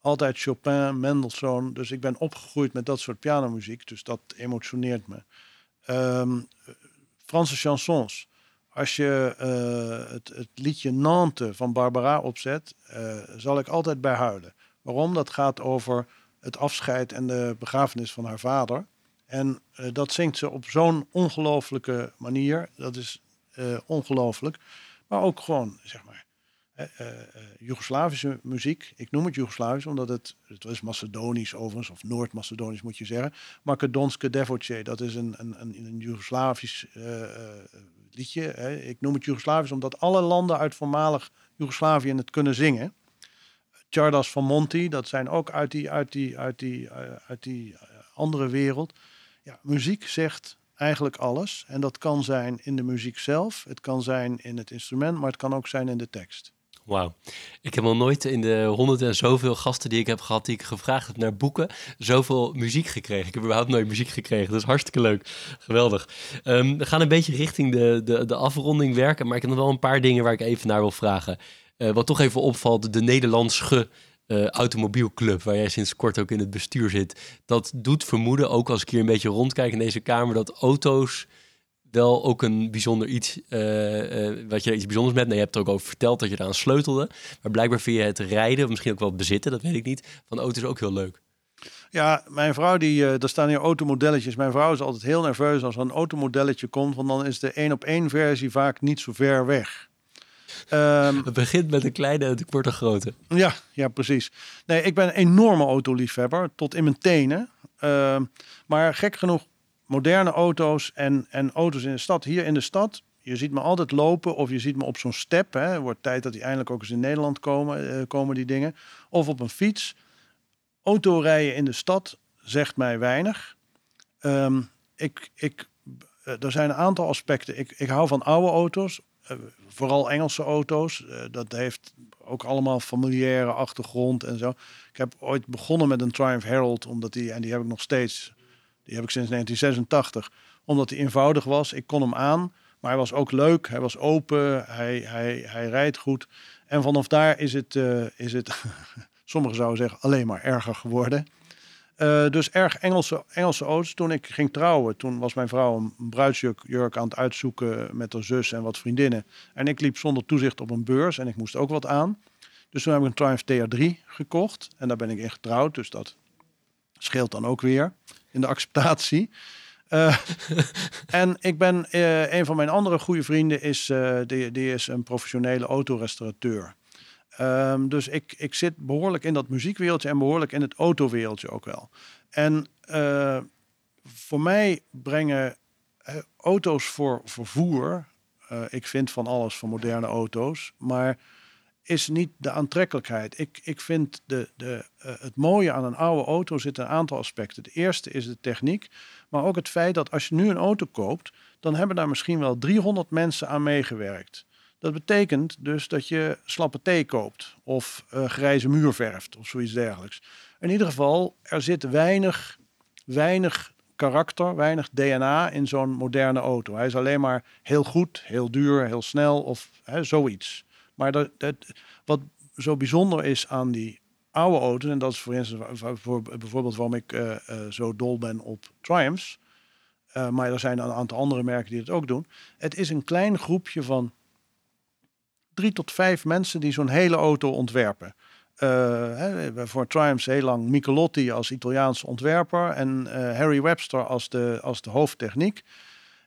B: Altijd Chopin, Mendelssohn. Dus ik ben opgegroeid met dat soort pianomuziek, dus dat emotioneert me. Um, Franse chansons. Als je uh, het, het, liedje Nantes van Barbara opzet, uh, zal ik altijd bij huilen. Waarom? Dat gaat over het afscheid en de begrafenis van haar vader. En uh, dat zingt ze op zo'n ongelooflijke manier. Dat is ongelooflijk. Maar ook gewoon, zeg maar. Joegoslavische muziek. Ik noem het Joegoslavisch omdat het, het was Macedonisch overigens, of Noord-Macedonisch moet je zeggen. Makedonske Devoce, dat is een, een, een, een Joegoslavisch liedje. Hè. Ik noem het Joegoslavisch omdat alle landen uit voormalig Joegoslavië het kunnen zingen. Chardas van Monti, dat zijn ook uit die, uit die, uit die, uit die andere wereld. Ja, muziek zegt eigenlijk alles. En dat kan zijn in de muziek zelf, het kan zijn in het instrument, maar het kan ook zijn in de tekst.
C: Wauw. Ik heb al nooit in de honderd en zoveel gasten die ik heb gehad, die ik gevraagd heb naar boeken, zoveel muziek gekregen. Ik heb überhaupt nooit muziek gekregen. Dat is hartstikke leuk. Geweldig. Ehm, we gaan een beetje richting de, de, de afronding werken, maar ik heb nog wel een paar dingen waar ik even naar wil vragen. Uh, wat toch even opvalt, de Nederlandse uh, automobielclub, waar jij sinds kort ook in het bestuur zit. Dat doet vermoeden, ook als ik hier een beetje rondkijk in deze kamer, dat auto's wel ook een bijzonder iets, uh, uh, wat je iets bijzonders met. Nou, je hebt er ook over verteld dat je eraan sleutelde. Maar blijkbaar vind je het rijden, of misschien ook wel het bezitten, dat weet ik niet, van auto's ook heel leuk.
B: Ja, mijn vrouw, die, er staan hier automodelletjes. Mijn vrouw is altijd heel nerveus als er een automodelletje komt, want dan is de één op één versie vaak niet zo ver weg.
C: Um, het begint met een kleine en het wordt een grote.
B: Ja, ja, precies. Nee, ik ben een enorme autoliefhebber, tot in mijn tenen. Uh, maar gek genoeg, moderne auto's en, en auto's in de stad. Hier in de stad, je ziet me altijd lopen of je ziet me op zo'n step. Hè. Het wordt tijd dat die eindelijk ook eens in Nederland komen, uh, komen die dingen. Of op een fiets. Autorijden in de stad zegt mij weinig. Um, ik, ik, uh, er zijn een aantal aspecten. Ik, ik hou van oude auto's. Uh, vooral Engelse auto's. Uh, dat heeft ook allemaal familiaire achtergrond en zo. Ik heb ooit begonnen met een Triumph Herald, omdat die, en die heb ik nog steeds, die heb ik sinds 1986, omdat hij eenvoudig was. Ik kon hem aan, maar hij was ook leuk, hij was open, hij, hij, hij rijdt goed. En vanaf daar is het, uh, is het sommigen zouden zeggen, alleen maar erger geworden. Uh, dus erg Engelse, Engelse auto's. Toen ik ging trouwen, toen was mijn vrouw een bruidsjurk aan het uitzoeken met haar zus en wat vriendinnen. En ik liep zonder toezicht op een beurs en ik moest ook wat aan. Dus toen heb ik een Triumph TR3 gekocht en daar ben ik in getrouwd. Dus dat scheelt dan ook weer in de acceptatie. Uh, en ik ben, uh, een van mijn andere goede vrienden is, die, die is een professionele autorestaurateur. Um, dus ik, ik zit behoorlijk in dat muziekwereldje en behoorlijk in het autowereldje ook wel. En uh, voor mij brengen uh, auto's voor vervoer, uh, ik vind van alles van moderne auto's, maar is niet de aantrekkelijkheid. Ik, ik vind de, de, het mooie aan een oude auto zit een aantal aspecten. De eerste is de techniek, maar ook het feit dat als je nu een auto koopt, dan hebben daar misschien wel 300 mensen aan meegewerkt. Dat betekent dus dat je slappe thee koopt of uh, grijze muur verft of zoiets dergelijks. In ieder geval, er zit weinig, weinig karakter, weinig DNA in zo'n moderne auto. Hij is alleen maar heel goed, heel duur, heel snel of hè, zoiets. Maar dat, dat, wat zo bijzonder is aan die oude auto's, en dat is voor instance voor, bijvoorbeeld waarom ik uh, uh, zo dol ben op Triumphs, maar er zijn een aantal andere merken die het ook doen. Het is een klein groepje van drie tot vijf mensen die zo'n hele auto ontwerpen. Uh, hè, voor Triumphs heel lang Michelotti als Italiaanse ontwerper en uh, Harry Webster als de, als de hoofdtechniek.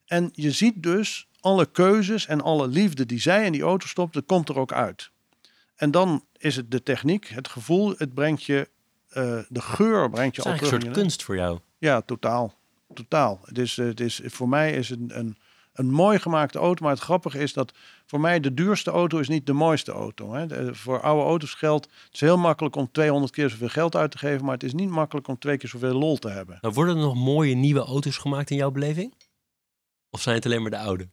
B: En je ziet dus alle keuzes en alle liefde die zij in die auto stopt, dat komt er ook uit. En dan is het de techniek, het gevoel, het brengt je, uh, de geur brengt je
C: al
B: terug.
C: een soort kunst voor jou.
B: Ja, totaal. Totaal. Het is, het is, voor mij is het een, een een mooi gemaakte auto. Maar het grappige is dat voor mij de duurste auto is niet de mooiste auto. Hè. De, voor oude auto's geldt, het is heel makkelijk om 200 keer zoveel geld uit te geven. Maar het is niet makkelijk om twee keer zoveel lol te hebben.
C: Nou, worden er nog mooie nieuwe auto's gemaakt in jouw beleving? Of zijn het alleen maar de oude?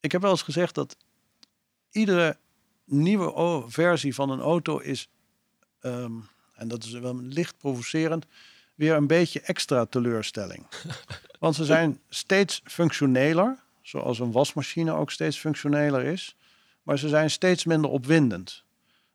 B: Ik heb wel eens gezegd dat iedere nieuwe versie van een auto is, um, en dat is wel licht provocerend, weer een beetje extra teleurstelling. Want ze zijn steeds functioneler, zoals een wasmachine ook steeds functioneler is. Maar ze zijn steeds minder opwindend.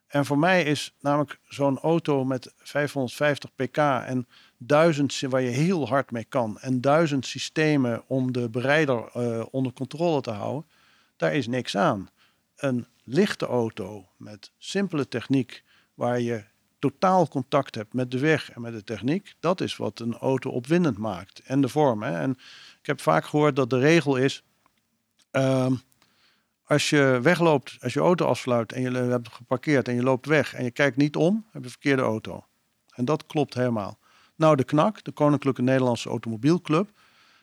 B: En voor mij is namelijk zo'n auto met 550 pk en duizend waar je heel hard mee kan en duizend systemen om de bereider uh, onder controle te houden, daar is niks aan. Een lichte auto met simpele techniek waar je totaal contact hebt met de weg en met de techniek, dat is wat een auto opwindend maakt. En de vorm. Hè. En ik heb vaak gehoord dat de regel is, uh, Als je wegloopt, als je auto afsluit en je hebt geparkeerd en je loopt weg en je kijkt niet om, heb je verkeerde auto. En dat klopt helemaal. Nou, de KNAK, de Koninklijke Nederlandse Automobielclub.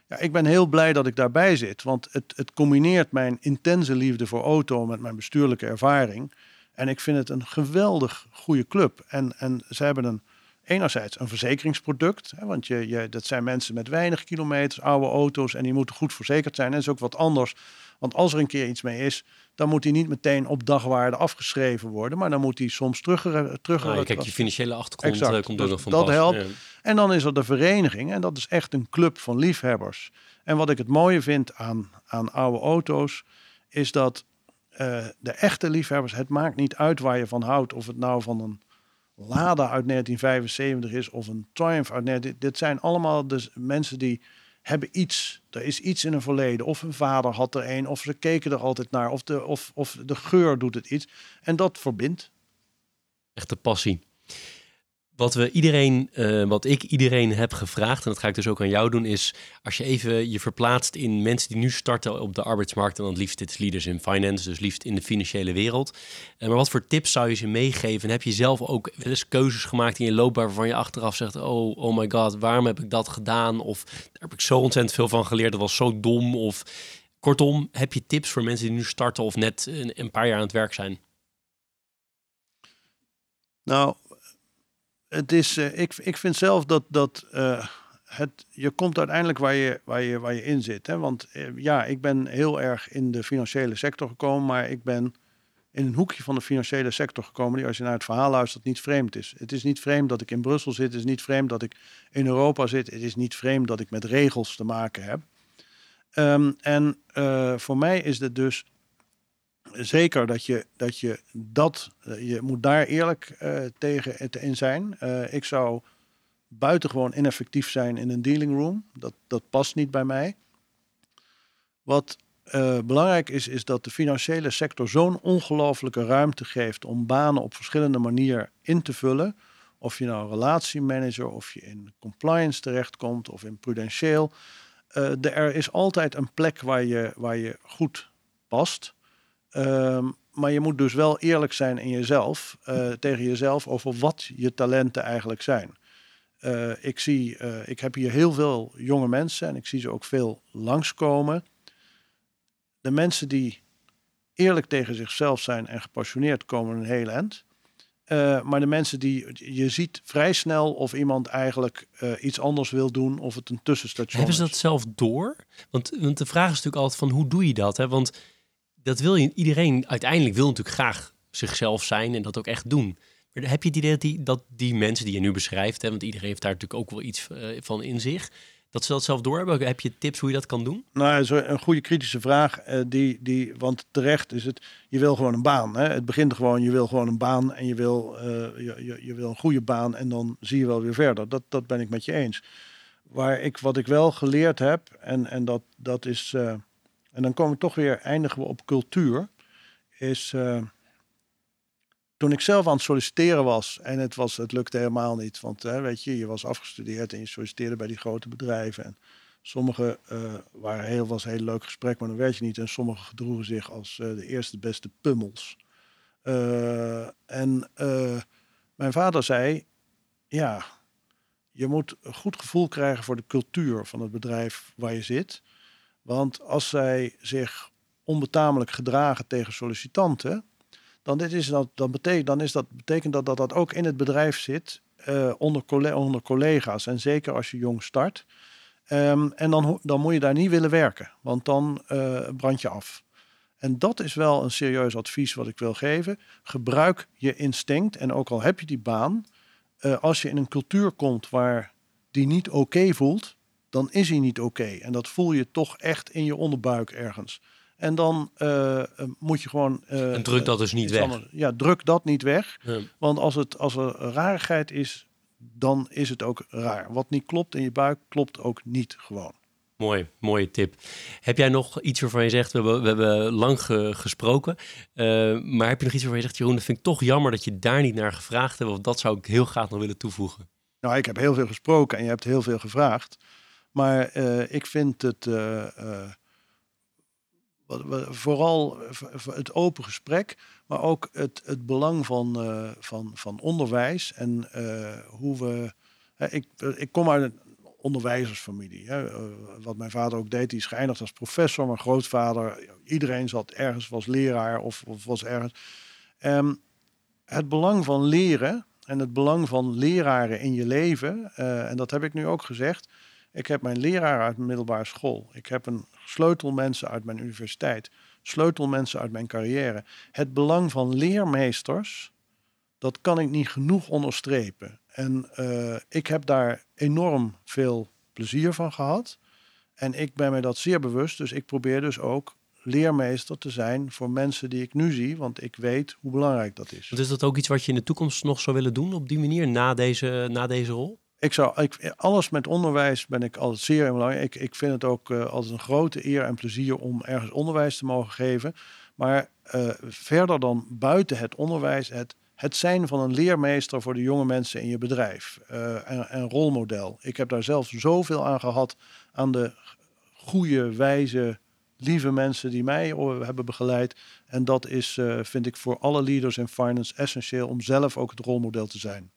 B: Ja, ik ben heel blij dat ik daarbij zit, want het, het combineert mijn intense liefde voor auto met mijn bestuurlijke ervaring. En ik vind het een geweldig goede club. En, en ze hebben een, enerzijds een verzekeringsproduct, hè, want je, je, dat zijn mensen met weinig kilometers, oude auto's en die moeten goed verzekerd zijn. En dat is ook wat anders, want als er een keer iets mee is, dan moet die niet meteen op dagwaarde afgeschreven worden, maar dan moet die soms terug. terug
C: ah, kijk, die financiële achtergrond exact. Eh, komt dus nog van
B: dat
C: pas.
B: helpt. En dan is er de vereniging en dat is echt een club van liefhebbers. En wat ik het mooie vind aan, aan oude auto's, is dat uh, de echte liefhebbers, het maakt niet uit waar je van houdt, of het nou van een Lada uit 1975 is of een Triumph uit 19... Dit zijn allemaal dus mensen die hebben iets. Er is iets in een verleden. Of hun vader had er een, of ze keken er altijd naar, of de, of, of de geur doet het iets. En dat verbindt.
C: Echte passie. Wat, we iedereen, uh, wat ik iedereen heb gevraagd, en dat ga ik dus ook aan jou doen, is als je even je verplaatst in mensen die nu starten op de arbeidsmarkt, en dan liefst dit leaders in finance, dus liefst in de financiële wereld. Uh, maar wat voor tips zou je ze meegeven? En heb je zelf ook wel eens keuzes gemaakt in je loopbaan waarvan je achteraf zegt, oh, oh my god, waarom heb ik dat gedaan? Of daar heb ik zo ontzettend veel van geleerd, dat was zo dom. Of kortom, heb je tips voor mensen die nu starten of net een paar jaar aan het werk zijn?
B: Nou, het is, uh, ik, ik vind zelf dat, dat uh, het, je komt uiteindelijk waar je, waar je, waar je in zit. Hè? Want uh, ja, ik ben heel erg in de financiële sector gekomen, maar ik ben in een hoekje van de financiële sector gekomen die als je naar het verhaal luistert niet vreemd is. Het is niet vreemd dat ik in Brussel zit, het is niet vreemd dat ik in Europa zit, het is niet vreemd dat ik met regels te maken heb. Um, en voor mij is het dus zeker dat je dat, je, dat eh, je moet daar eerlijk uh, tegen in zijn. Uh, ik zou buitengewoon ineffectief zijn in een dealing room. Dat, dat past niet bij mij. Wat belangrijk is, is dat de financiële sector zo'n ongelofelijke ruimte geeft om banen op verschillende manieren in te vullen. Of je nou relatiemanager, of je in compliance terechtkomt, of in prudentieel. er is altijd een plek waar je, waar je goed past. Um, maar je moet dus wel eerlijk zijn in jezelf, uh, tegen jezelf, over wat je talenten eigenlijk zijn. Uh, ik, zie, uh, ik heb hier heel veel jonge mensen en ik zie ze ook veel langskomen. De mensen die eerlijk tegen zichzelf zijn en gepassioneerd komen een heel eind. maar de mensen die je ziet vrij snel of iemand eigenlijk iets anders wil doen of het een tussenstation
C: Hebben ze dat zelf door? Want, want de vraag is natuurlijk altijd van hoe doe je dat? Hè? Want dat wil je, iedereen uiteindelijk wil natuurlijk graag zichzelf zijn en dat ook echt doen. Maar heb je het idee dat die, dat die mensen die je nu beschrijft, hè, want iedereen heeft daar natuurlijk ook wel iets uh, van in zich, dat ze dat zelf doorhebben? Heb je tips hoe je dat kan doen?
B: Nou, zo een goede kritische vraag. Uh, die, die, want terecht is het, je wil gewoon een baan. Hè? Het begint gewoon, je wil gewoon een baan en je wil, je, je, je, wil een goede baan en dan zie je wel weer verder. Dat, dat ben ik met je eens. Waar ik, wat ik wel geleerd heb, en, en dat, dat is en dan komen we toch weer, eindigen we op cultuur. Is uh, toen ik zelf aan het solliciteren was en het, was, het lukte helemaal niet. Want uh, weet je, je was afgestudeerd en je solliciteerde bij die grote bedrijven. En sommige uh, waren heel, was een heel leuk gesprek, maar dan werd je niet. En sommige gedroegen zich als de eerste beste pummels. en mijn vader zei, ja, je moet een goed gevoel krijgen voor de cultuur van het bedrijf waar je zit. Want als zij zich onbetamelijk gedragen tegen sollicitanten, dan, dit is dat, dan, betekent, dan is dat, betekent dat, dat ook in het bedrijf zit uh, onder, onder collega's. En zeker als je jong start. Um, en dan, dan moet je daar niet willen werken, want dan uh, brand je af. En dat is wel een serieus advies wat ik wil geven. Gebruik je instinct en ook al heb je die baan, uh, als je in een cultuur komt waar die niet oké voelt, dan is hij niet oké. En dat voel je toch echt in je onderbuik ergens. En dan uh, moet je gewoon.
C: Uh, en druk dat dus niet weg.
B: Anders. Ja, druk dat niet weg. Want als, het, als er rarigheid is, dan is het ook raar. Wat niet klopt in je buik, klopt ook niet gewoon.
C: Mooi, mooie tip. Heb jij nog iets waarvan je zegt, we hebben, we hebben lang gesproken, uh, maar heb je nog iets waarvan je zegt, Jeroen, dat vind ik toch jammer dat je daar niet naar gevraagd hebt, of dat zou ik heel graag nog willen toevoegen?
B: Nou, ik heb heel veel gesproken en je hebt heel veel gevraagd. Maar uh, ik vind het. Uh, vooral het open gesprek, maar ook het, het belang van, van, van onderwijs en hoe we. ik, ik kom uit een onderwijzersfamilie. Hè. wat mijn vader ook deed, die is geëindigd als professor. Mijn grootvader, iedereen zat ergens, was leraar of, of was ergens. Um, het belang van leren en het belang van leraren in je leven, en dat heb ik nu ook gezegd. Ik heb mijn leraar uit mijn middelbare school. Ik heb een sleutelmensen uit mijn universiteit. Sleutelmensen uit mijn carrière. Het belang van leermeesters, dat kan ik niet genoeg onderstrepen. En uh, ik heb daar enorm veel plezier van gehad. En ik ben mij dat zeer bewust. Dus ik probeer dus ook leermeester te zijn voor mensen die ik nu zie, want ik weet hoe belangrijk dat is.
C: is dat ook iets wat je in de toekomst nog zou willen doen op die manier, na deze, na deze rol?
B: Ik zou, ik, alles met onderwijs ben ik altijd zeer belangrijk. Ik, ik vind het ook uh, altijd een grote eer en plezier om ergens onderwijs te mogen geven. Maar uh, verder dan buiten het onderwijs, het, het zijn van een leermeester voor de jonge mensen in je bedrijf. Uh, en, en rolmodel. Ik heb daar zelf zoveel aan gehad aan de goede, wijze lieve mensen die mij hebben begeleid. En dat is, vind ik, voor alle leaders in finance essentieel om zelf ook het rolmodel te zijn.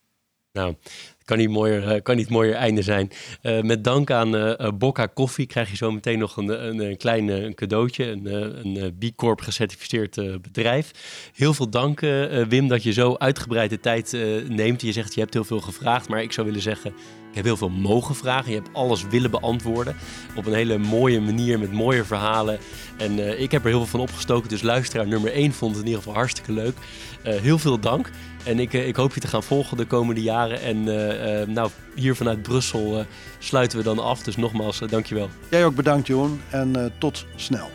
C: Nou, kan niet mooier, eh, kan niet mooier einde zijn. Uh, met dank aan uh, Bocca Koffie krijg je zo meteen nog een, een, een klein cadeautje. Een, een B Corp gecertificeerd bedrijf. Heel veel dank Wim dat je zo uitgebreid de tijd neemt. Je zegt je hebt heel veel gevraagd, maar ik zou willen zeggen... Ik heb heel veel mogen vragen. Je hebt alles willen beantwoorden. Op een hele mooie manier met mooie verhalen. En ik heb er heel veel van opgestoken. Dus luisteraar nummer 1 vond het in ieder geval hartstikke leuk. heel veel dank. En ik, ik hoop je te gaan volgen de komende jaren. En uh, nou, hier vanuit Brussel uh, sluiten we dan af. Dus nogmaals, uh, dankjewel.
B: Jij ook bedankt, Johan. En tot snel.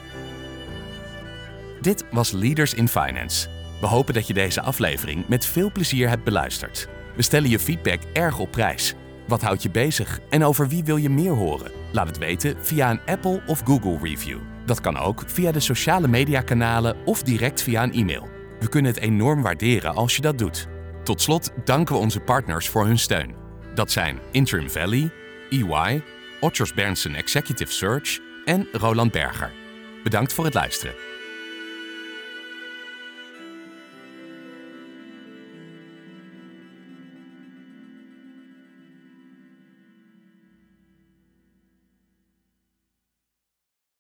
A: Dit was Leaders in Finance. We hopen dat je deze aflevering met veel plezier hebt beluisterd. We stellen je feedback erg op prijs. Wat houdt je bezig en over wie wil je meer horen? Laat het weten via een Apple of Google review. Dat kan ook via de sociale mediakanalen of direct via een e-mail. We kunnen het enorm waarderen als je dat doet. Tot slot danken we onze partners voor hun steun. Dat zijn Interim Valley, EY, Otters Berndsen Executive Search en Roland Berger. Bedankt voor het luisteren.